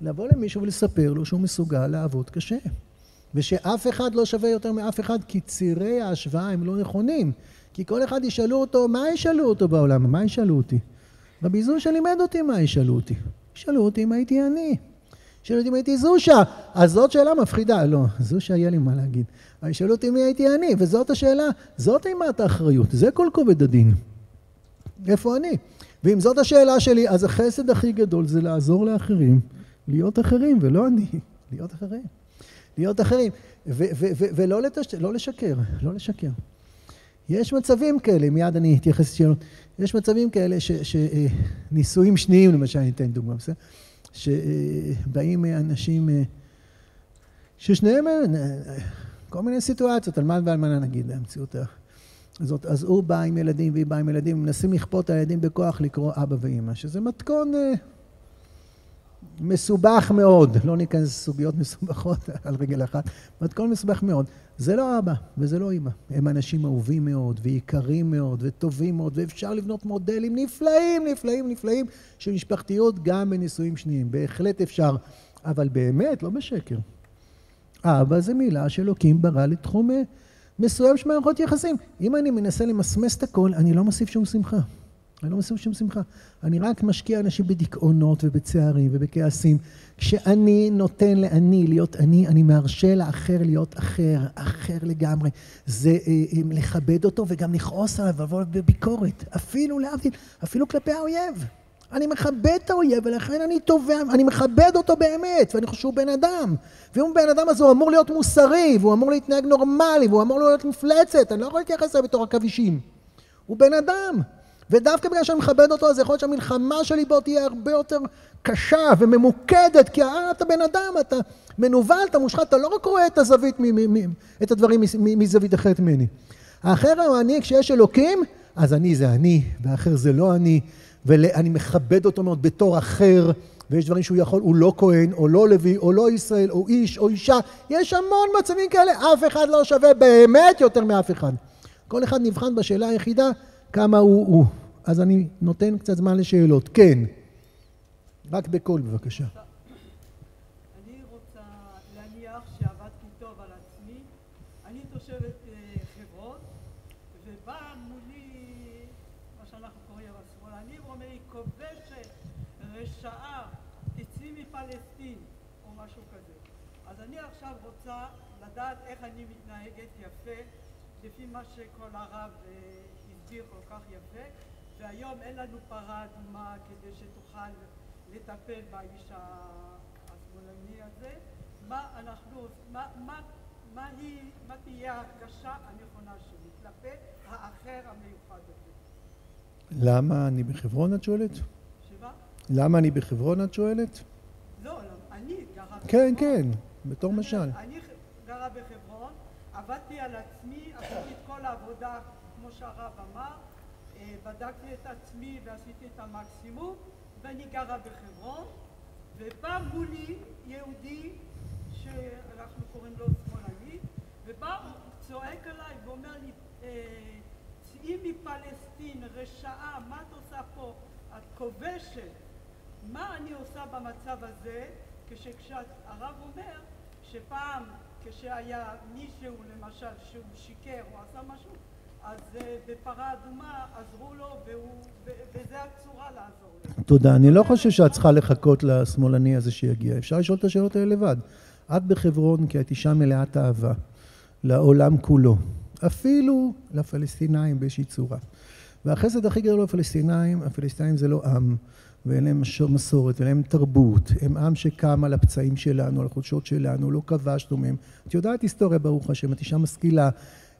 לבוא למישהו ולספר לו שהוא מסוגל לעבוד קשה. ושאף אחד לא שווה יותר מאף אחד, כי צירי ההשוואה הם לא נכונים. כי כל אחד ישאלו אותו, מה ישאלו אותו בעולם? מה ישאלו אותי? רבי זושה לימד אותי מה ישאלו אותי. ישאלו אותי אם הייתי אני. שאלו אותי אם הייתי זושה, אז זאת שאלה מפחידה. לא, זושה יהיה לי מה להגיד. אבל שאלו אותי מי הייתי אני, וזאת השאלה, זאת אימת האחריות, זה כל כובד הדין. איפה אני? ואם זאת השאלה שלי, אז החסד הכי גדול זה לעזור לאחרים, להיות אחרים, ולא אני, להיות אחרים. להיות אחרים, ולא לתש... לא לשקר, לא לשקר. יש מצבים כאלה, מיד אני אתייחס לשאלות, יש מצבים כאלה שנישואים שניים, למשל, אני אתן דוגמא, בסדר? שבאים אנשים ששניהם, כל מיני סיטואציות, אלמן ואלמנה נגיד, המציאות הזאת, אז הוא בא עם ילדים והיא באה עם ילדים, מנסים לכפות הילדים בכוח לקרוא אבא ואימא, שזה מתכון מסובך מאוד, לא ניכנס לסוגיות מסובכות על רגל אחת, מתכון מסובך מאוד. זה לא אבא וזה לא אימא, הם אנשים אהובים מאוד ויקרים מאוד וטובים מאוד ואפשר לבנות מודלים נפלאים, נפלאים, נפלאים של משפחתיות גם בנישואים שניים, בהחלט אפשר, אבל באמת, לא בשקר. אבא זה מילה שאלוקים ברא לתחום מסוים של מערכות יחסים. אם אני מנסה למסמס את הכל, אני לא מוסיף שום שמחה. אני לא מוסיף שום שמחה. אני רק משקיע אנשים בדיכאונות ובצערים ובכעסים. כשאני נותן לאני להיות אני, אני מרשה לאחר להיות אחר, אחר לגמרי. זה אה, אה, לכבד אותו וגם לכעוס עליו ולבוא בביקורת. אפילו להבדיל, אפילו כלפי האויב. אני מכבד את האויב ולכן אני תובע, אני מכבד אותו באמת ואני חושב שהוא בן אדם ואם הוא בן אדם אז הוא אמור להיות מוסרי והוא אמור להתנהג נורמלי והוא אמור להיות מפלצת אני לא יכול להתייחס אליו בתור עכבישים הוא בן אדם ודווקא בגלל שאני מכבד אותו, אז יכול להיות שהמלחמה שלי בו תהיה הרבה יותר קשה וממוקדת, כי אה, אתה בן אדם, אתה מנוול, אתה מושחת, אתה לא רק רואה את הזווית, את הדברים מזווית אחרת ממני. האחר הוא אני, כשיש אלוקים, אז אני זה אני, והאחר זה לא אני, ואני מכבד אותו מאוד בתור אחר, ויש דברים שהוא יכול, הוא לא כהן, או לא לוי, או לא ישראל, או איש, או אישה, יש המון מצבים כאלה, אף אחד לא שווה באמת יותר מאף אחד. כל אחד נבחן בשאלה היחידה, כמה הוא הוא. אז אני נותן קצת זמן לשאלות. כן. רק בקול בבקשה. לדעת איך אני מתנהגת יפה, לפי מה שכל הרב הסביר כל כך יפה, והיום אין לנו פרה אדומה כדי שתוכל לטפל באיש השמאלני הזה. מה אנחנו, מה, מה, מה היא, מה תהיה ההרגשה הנכונה שלי כלפי האחר המיוחד הזה? למה אני בחברון את שואלת? שמה? למה אני בחברון את שואלת? לא, אני גרה בחברון. כן, כן, בתור משל. אני גרה בחברון, עבדתי על עצמי, עשיתי את כל העבודה שהרב אמר, בדקתי את עצמי ועשיתי את המקסימום ואני גרה בחברון ובא מולי יהודי שאנחנו קוראים לו שמאלני ובא צועק עליי ואומר לי צאי מפלסטין רשעה מה את עושה פה? את כובשת. מה אני עושה במצב הזה? כשהרב אומר שפעם כשהיה מישהו למשל שהוא שיקר או עשה משהו אז אה, אדומה עזרו לו, וזה הצורה לעזור לו. תודה. אני לא חושב שאת צריכה לחכות לשמאלני הזה שיגיע. אפשר לשאול את השאלות האלה לבד. את בחברון כי את אישה מלאת אהבה לעולם כולו. אפילו לפלסטינאים באיזושהי צורה. והחסד הכי גדול לפלסטינאים, הפלסטינאים זה לא עם, ואין להם מסורת, ואין להם תרבות. הם עם שקם על הפצעים שלנו, על החולשות שלנו, לא כבשנו מהם. את יודעת היסטוריה, ברוך השם, את אישה משכילה.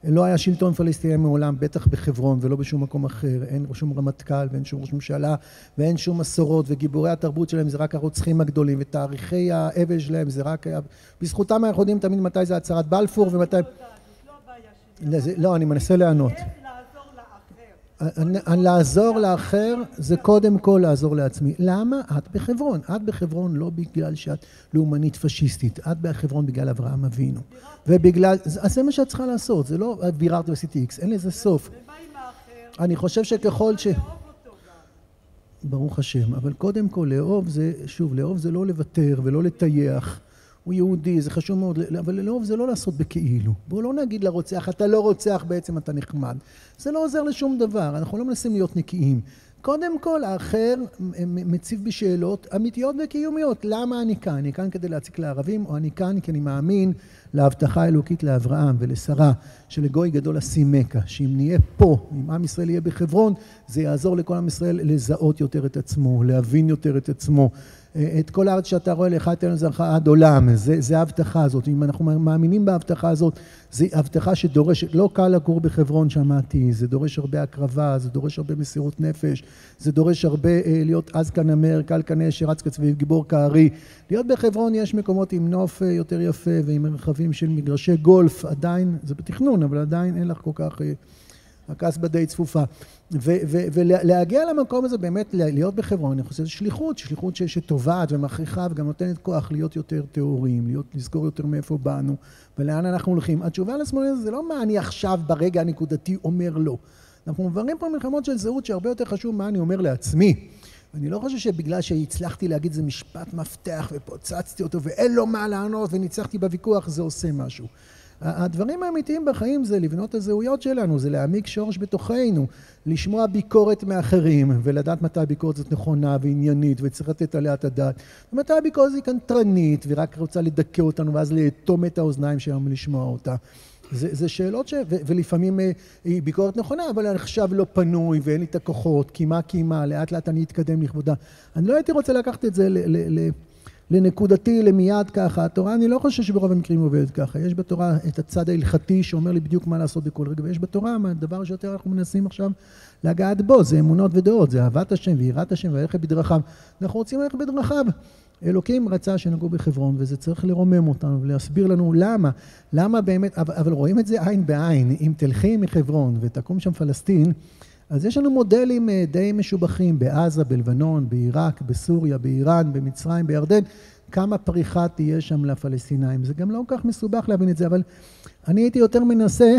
לא היה שלטון פלסטיני מעולם, בטח בחברון ולא בשום מקום אחר. אין שום רמטכ"ל ואין שום ראש ממשלה ואין שום מסורות, וגיבורי התרבות שלהם זה רק הרוצחים הגדולים, ותאריכי האבל שלהם זה רק... בזכותם אנחנו יודעים תמיד מתי זה הצהרת בלפור ומתי... לא. לא, זה- לא, אני מנסה לענות. איך לעזור לאחר. אני- אני- לעזור לאחר זה קודם כל לעזור לעצמי. למה? את בחברון. את בחברון לא בגלל שאת לאומנית פשיסטית, את בחברון בגלל אברהם אבינו. ובגלל... אז זה מה שאת צריכה לעשות, זה לא ביררת ועשיתי איקס, אין לזה סוף. אני חושב שככל ש... ברוך השם, אבל קודם כל לאהוב זה, שוב, לאהוב זה לא לוותר ולא לטייח. הוא יהודי, זה חשוב מאוד, אבל לאהוב זה לא לעשות בכאילו. בואו לא נגיד לרוצח, אתה לא רוצח, בעצם אתה נחמד. זה לא עוזר לשום דבר, אנחנו לא מנסים להיות נקיים. קודם כל, האחר מציב בי שאלות אמיתיות וקיומיות. למה אני כאן? אני כאן כדי להציק לערבים, או אני כאן כי אני מאמין להבטחה האלוקית לאברהם ולשרה, שלגוי גדול אשימך, שאם נהיה פה, אם עם ישראל יהיה בחברון, זה יעזור לכל עם ישראל לזהות יותר את עצמו, להבין יותר את עצמו. את כל הארץ שאתה רואה לך תן לזרעך עד עולם, זה, זה ההבטחה הזאת. אם אנחנו מאמינים בהבטחה הזאת, זו הבטחה שדורשת, לא קל לגור בחברון שמעתי, זה דורש הרבה הקרבה, זה דורש הרבה מסירות נפש, זה דורש הרבה אה, להיות עז כנמר, קל כנש, שרץ כצבי, גיבור כארי. להיות בחברון יש מקומות עם נוף אה, יותר יפה ועם מרחבים של מגרשי גולף, עדיין, זה בתכנון, אבל עדיין אין לך כל כך... אה, הקסבה די צפופה. ולהגיע למקום הזה, באמת להיות בחברון, אני חושב שזו שליחות, שליחות שטובעת ומכריחה וגם נותנת כוח להיות יותר טהורים, לזכור יותר מאיפה באנו ולאן אנחנו הולכים. התשובה לשמאל זה לא מה אני עכשיו ברגע הנקודתי אומר לא. אנחנו מבררים פה מלחמות של זהות שהרבה יותר חשוב מה אני אומר לעצמי. אני לא חושב שבגלל שהצלחתי להגיד איזה משפט מפתח ופוצצתי אותו ואין לו מה לענות וניצחתי בוויכוח זה עושה משהו. הדברים האמיתיים בחיים זה לבנות את הזהויות שלנו, זה להעמיק שורש בתוכנו, לשמוע ביקורת מאחרים ולדעת מתי הביקורת זאת נכונה ועניינית וצריך לתת עליה את הדעת ומתי הביקורת היא קנטרנית ורק רוצה לדכא אותנו ואז לאטום את האוזניים שלנו לשמוע אותה. זה, זה שאלות ש... ו, ולפעמים אה, היא ביקורת נכונה, אבל אני עכשיו לא פנוי ואין לי את הכוחות, קימה קימה, לאט לאט אני אתקדם לכבודה. אני לא הייתי רוצה לקחת את זה ל, ל, ל, לנקודתי, למיד ככה. התורה, אני לא חושב שברוב המקרים עובדת ככה. יש בתורה את הצד ההלכתי שאומר לי בדיוק מה לעשות בכל רגע, ויש בתורה, הדבר שיותר אנחנו מנסים עכשיו לגעת בו, זה אמונות ודעות, זה אהבת השם ויראת השם והלכת בדרכיו. אנחנו רוצים ללכת בדרכיו. אלוקים רצה שנגעו בחברון, וזה צריך לרומם אותנו ולהסביר לנו למה, למה באמת, אבל, אבל רואים את זה עין בעין. אם תלכי מחברון ותקום שם פלסטין, אז יש לנו מודלים די משובחים בעזה, בלבנון, בעיראק, בסוריה, באיראן, במצרים, בירדן, כמה פריחה תהיה שם לפלסטינאים. זה גם לא כל כך מסובך להבין את זה, אבל אני הייתי יותר מנסה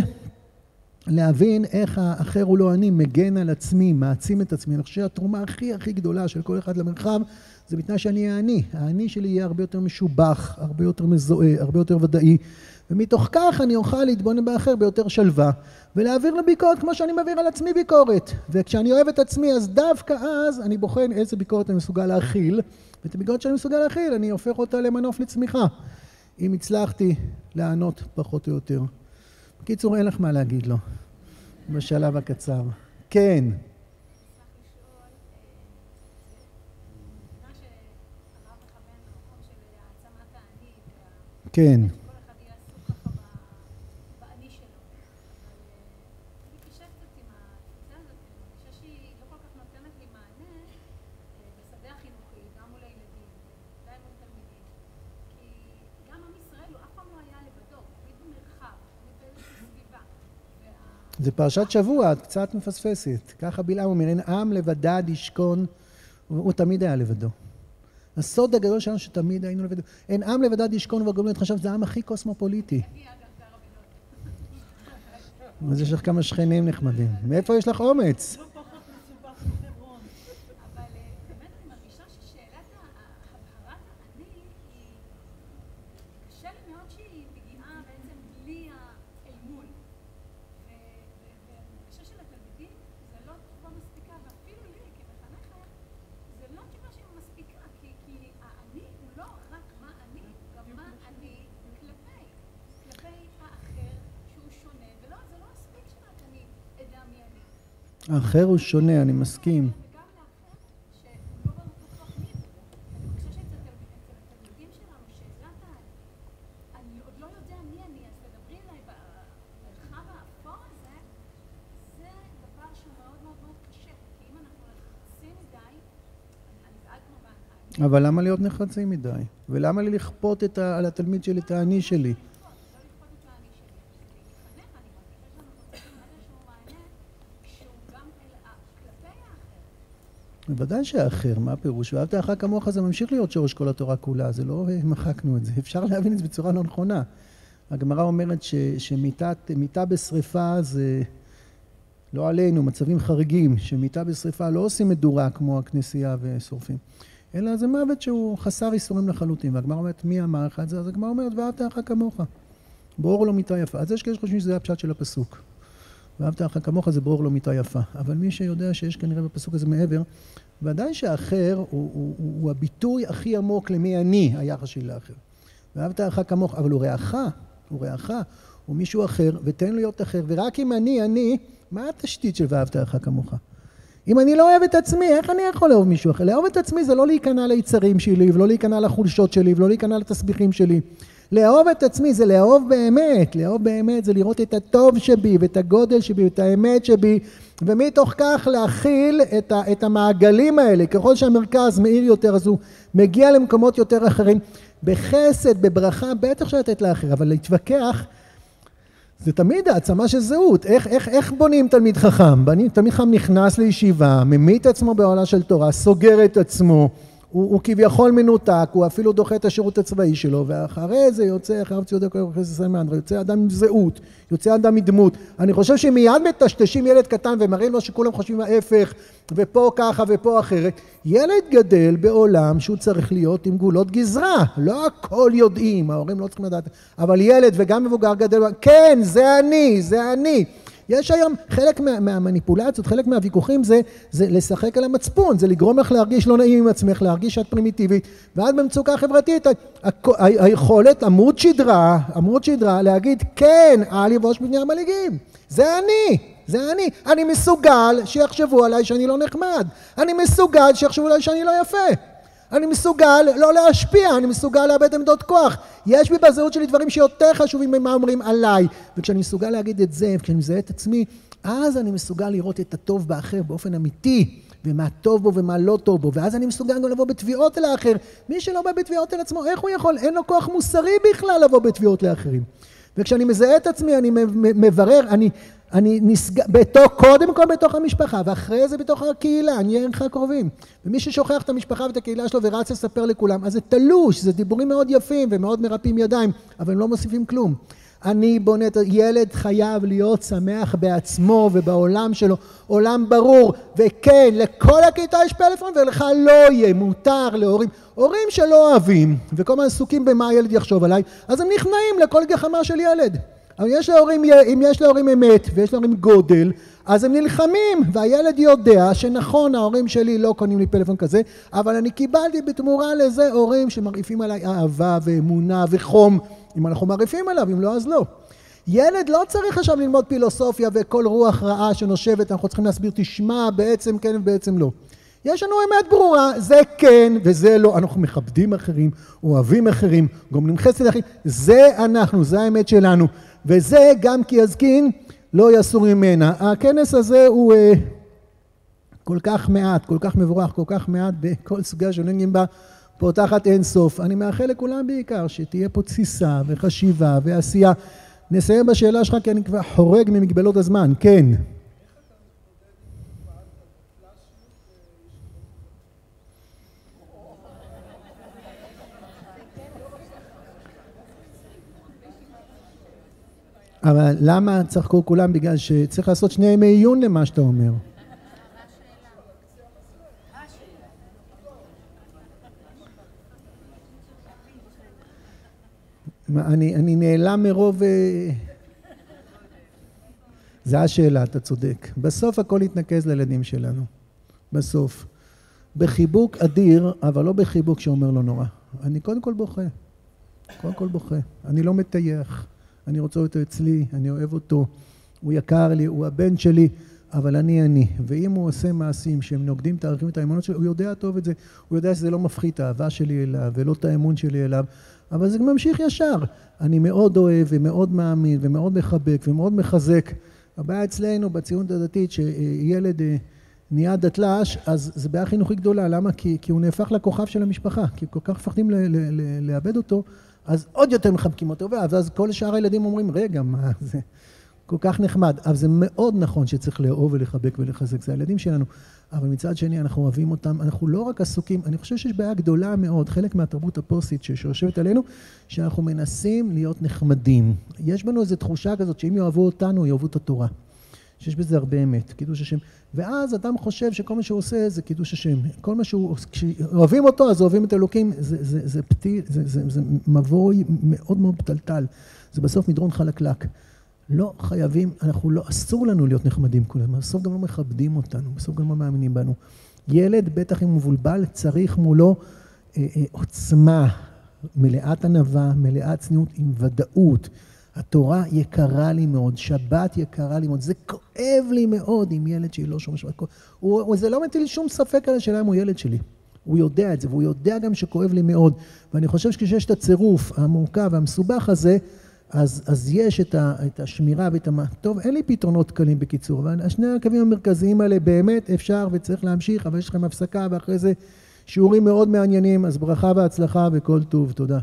להבין איך האחר הוא לא אני, מגן על עצמי, מעצים את עצמי. אני חושב שהתרומה הכי הכי גדולה של כל אחד למרחב, זה בתנאי שאני אהיה אני. האני שלי יהיה הרבה יותר משובח, הרבה יותר מזוהה, הרבה יותר ודאי. ומתוך כך אני אוכל להתבונן באחר ביותר שלווה, ולהעביר לביקורת כמו שאני מעביר על עצמי ביקורת. וכשאני אוהב את עצמי, אז דווקא אז אני בוחן איזה ביקורת אני מסוגל להכיל, ואת הביקורת שאני מסוגל להכיל, אני הופך אותה למנוף לצמיחה. אם הצלחתי לענות פחות או יותר. בקיצור, אין לך מה להגיד לו, בשלב הקצר. כן. כן. זה פרשת שבוע, את קצת מפספסת. ככה בלעם אומר, אין עם לבדד ישכון, הוא תמיד היה לבדו. הסוד הגדול שלנו שתמיד היינו לבדו. אין עם לבדד ישכון וגומלין להתחשב, זה העם הכי קוסמופוליטי. אז יש לך כמה שכנים נחמדים. מאיפה יש לך אומץ? לא פחות מסובך מחברון. אבל באמת אני מרגישה ששאלת הבהרת האני היא קשה לי מאוד שהיא מגיעה בעצם בלי האל מול. ואני האחר הוא שונה, אני מסכים. וגם לאחר שהוא לא בטוח מי הוא. אני מרגישה שאצל תלמיד- אצל התלמידים שלנו, שאלת ה... אני עוד לא יודע מי אני, אז תדברי אליי במרחב האפור הזה, זה דבר שהוא מאוד מאוד מאוד קשה. כי אם אנחנו לחוצים מדי, אני אני בעד כמו בעיניים. אבל למה להיות נחרצים מדי? ולמה לי לכפות ה... על התלמיד שלי את האני שלי? לא לכפות את האני שלי, להתחנך, אני מרגישה שאנחנו צריכים איזשהו מענה שהוא גם אל ה- כלפי בוודאי שהאחר, מה הפירוש? ואהבת לך כמוך זה ממשיך להיות שורש כל התורה כולה, זה לא אה, מחקנו את זה, אפשר להבין את זה בצורה לא נכונה. הגמרא אומרת ש, מיתה בשריפה זה לא עלינו, מצבים חריגים, שמיתה בשריפה לא עושים מדורה כמו הכנסייה ושורפים, אלא זה מוות שהוא חסר איסורים לחלוטין. והגמרא אומרת, מי אמר לך את זה? אז הגמרא אומרת, ואהבת לך כמוך. ברור לו מיתה יפה. אז יש כאלה שחושבים שזה הפשט של הפסוק. ואהבת לך כמוך זה ברור לו מיתה יפה. אבל מי שיודע שיש כנראה בפסוק הזה מעבר, ודאי שהאחר הוא, הוא, הוא, הוא הביטוי הכי עמוק למי אני, היחס שלי לאחר. ואהבת לך כמוך, אבל הוא רעך, הוא רעך, הוא מישהו אחר, ותן להיות אחר, ורק אם אני, אני, מה התשתית של ואהבת לך כמוך? אם אני לא אוהב את עצמי, איך אני יכול לאהוב מישהו אחר? לאהוב את עצמי זה לא להיכנע ליצרים שלי, ולא להיכנע לחולשות שלי, ולא להיכנע לתסביכים שלי. לאהוב את עצמי זה לאהוב באמת, לאהוב באמת זה לראות את הטוב שבי, ואת הגודל שבי, ואת האמת שבי, ומתוך כך להכיל את, ה, את המעגלים האלה. ככל שהמרכז מאיר יותר, אז הוא מגיע למקומות יותר אחרים. בחסד, בברכה, בטח שלתת לאחר, אבל להתווכח זה תמיד העצמה של זהות. איך, איך, איך בונים תלמיד חכם? תלמיד חכם נכנס לישיבה, ממית עצמו בעולה של תורה, סוגר את עצמו, הוא, הוא כביכול מנותק, הוא אפילו דוחה את השירות הצבאי שלו, ואחרי זה יוצא, אחריו ציודק וחסד סמנדרה, יוצא אדם עם זהות, יוצא אדם מדמות. אני חושב שמיד מטשטשים ילד קטן ומראים לו שכולם חושבים ההפך, ופה ככה ופה אחרת. ילד גדל בעולם שהוא צריך להיות עם גבולות גזרה, לא הכל יודעים, ההורים לא צריכים לדעת, אבל ילד וגם מבוגר גדל, כן, זה אני, זה אני. יש היום חלק מה, מהמניפולציות, חלק מהוויכוחים זה, זה לשחק על המצפון, זה לגרום לך להרגיש לא נעים עם עצמך, להרגיש שאת פרימיטיבית, ואז במצוקה חברתית, היכולת, עמוד שדרה, עמוד שדרה, להגיד כן, אל יבוש מפני המלעיגים, זה אני, זה אני, אני מסוגל שיחשבו עליי שאני לא נחמד, אני מסוגל שיחשבו עליי שאני לא יפה. אני מסוגל לא להשפיע, אני מסוגל לאבד עמדות כוח. יש בי בזהות שלי דברים שיותר חשובים ממה אומרים עליי. וכשאני מסוגל להגיד את זה, וכשאני מזהה את עצמי, אז אני מסוגל לראות את הטוב באחר באופן אמיתי, ומה טוב בו ומה לא טוב בו, ואז אני מסוגל גם לבוא בתביעות אל האחר. מי שלא בא בתביעות אל עצמו, איך הוא יכול? אין לו כוח מוסרי בכלל לבוא בתביעות לאחרים. וכשאני מזהה את עצמי, אני מברר, אני, אני נסג... בתוך, קודם כל בתוך המשפחה, ואחרי זה בתוך הקהילה, אני אהיה ערך קרובים. ומי ששוכח את המשפחה ואת הקהילה שלו ורץ לספר לכולם, אז זה תלוש, זה דיבורים מאוד יפים ומאוד מרפאים ידיים, אבל הם לא מוסיפים כלום. אני בונה את ילד חייב להיות שמח בעצמו ובעולם שלו, עולם ברור, וכן, לכל הכיתה יש פלאפון ולך לא יהיה, מותר להורים, הורים שלא אוהבים וכל הזמן עסוקים במה הילד יחשוב עליי, אז הם נכנעים לכל גחמה של ילד. אבל יש להורים, אם יש להורים אמת ויש להורים גודל, אז הם נלחמים, והילד יודע שנכון, ההורים שלי לא קונים לי פלאפון כזה, אבל אני קיבלתי בתמורה לזה הורים שמרעיפים עליי אהבה ואמונה וחום. אם אנחנו מרעיפים עליו, אם לא, אז לא. ילד לא צריך עכשיו ללמוד פילוסופיה וכל רוח רעה שנושבת, אנחנו צריכים להסביר, תשמע, בעצם כן ובעצם לא. יש לנו אמת ברורה, זה כן וזה לא, אנחנו מכבדים אחרים, אוהבים אחרים, גומלים חסד אחרים, זה אנחנו, זה האמת שלנו. וזה גם כי יזקין לא יסור ממנה. הכנס הזה הוא uh, כל כך מעט, כל כך מבורך, כל כך מעט בכל סוגיה שנוגעים בה, פותחת אין סוף. אני מאחל לכולם בעיקר שתהיה פה תסיסה וחשיבה ועשייה. נסיים בשאלה שלך כי אני כבר חורג ממגבלות הזמן, כן. אבל למה צחקו כולם? בגלל שצריך לעשות שני ימי עיון למה שאתה אומר. אני, אני נעלם מרוב... זה השאלה, אתה צודק. בסוף הכל יתנקז לילדים שלנו. בסוף. בחיבוק אדיר, אבל לא בחיבוק שאומר לו נורא. אני קודם כל בוכה. קודם כל בוכה. אני לא מטייח. אני רוצה אותו אצלי, אני אוהב אותו, הוא יקר לי, הוא הבן שלי, אבל אני אני. ואם הוא עושה מעשים שהם נוגדים את הערכים ואת האמונות שלו, הוא יודע טוב את זה. הוא יודע שזה לא מפחית האהבה שלי אליו ולא את האמון שלי אליו, אבל זה ממשיך ישר. אני מאוד אוהב ומאוד מאמין ומאוד מחבק ומאוד מחזק. הבעיה אצלנו בציונות הדתית שילד אה, נהיה דתל"ש, אז זו בעיה חינוכית גדולה. למה? כי, כי הוא נהפך לכוכב של המשפחה, כי כל כך מפחדים לאבד אותו, אז עוד יותר מחבקים אותו, ואז כל שאר הילדים אומרים, רגע, מה זה... כל כך נחמד, אבל זה מאוד נכון שצריך לאהוב ולחבק ולחזק, זה הילדים שלנו, אבל מצד שני אנחנו אוהבים אותם, אנחנו לא רק עסוקים, אני חושב שיש בעיה גדולה מאוד, חלק מהתרבות הפוסטית שיושבת עלינו, שאנחנו מנסים להיות נחמדים. יש בנו איזו תחושה כזאת שאם יאהבו אותנו, יאהבו את התורה. שיש בזה הרבה אמת, קידוש השם. ואז אדם חושב שכל מה שהוא עושה זה קידוש השם. כל מה שהוא, כשאוהבים אותו אז אוהבים את אלוקים, זה, זה, זה פתיל, זה, זה, זה מבוי מאוד מאוד פתלתל. זה בסוף מדרון חלקלק. לא חייבים, אנחנו לא, אסור לנו להיות נחמדים כל הזמן, בסוף גם לא מכבדים אותנו, בסוף גם לא מאמינים בנו. ילד, בטח אם הוא מבולבל, צריך מולו אה, אה, עוצמה, מלאת ענווה, מלאת צניעות, עם ודאות. התורה יקרה לי מאוד, שבת יקרה לי מאוד, זה כואב לי מאוד עם ילד שהיא לא שומע שבת. זה לא מטיל שום ספק על השאלה אם הוא ילד שלי. הוא יודע את זה, והוא יודע גם שכואב לי מאוד. ואני חושב שכשיש את הצירוף המורכב והמסובך הזה, אז, אז יש את, ה, את השמירה ואת המ... טוב, אין לי פתרונות קלים בקיצור, אבל שני הקווים המרכזיים האלה באמת אפשר וצריך להמשיך, אבל יש לכם הפסקה ואחרי זה שיעורים מאוד מעניינים, אז ברכה והצלחה וכל טוב, תודה.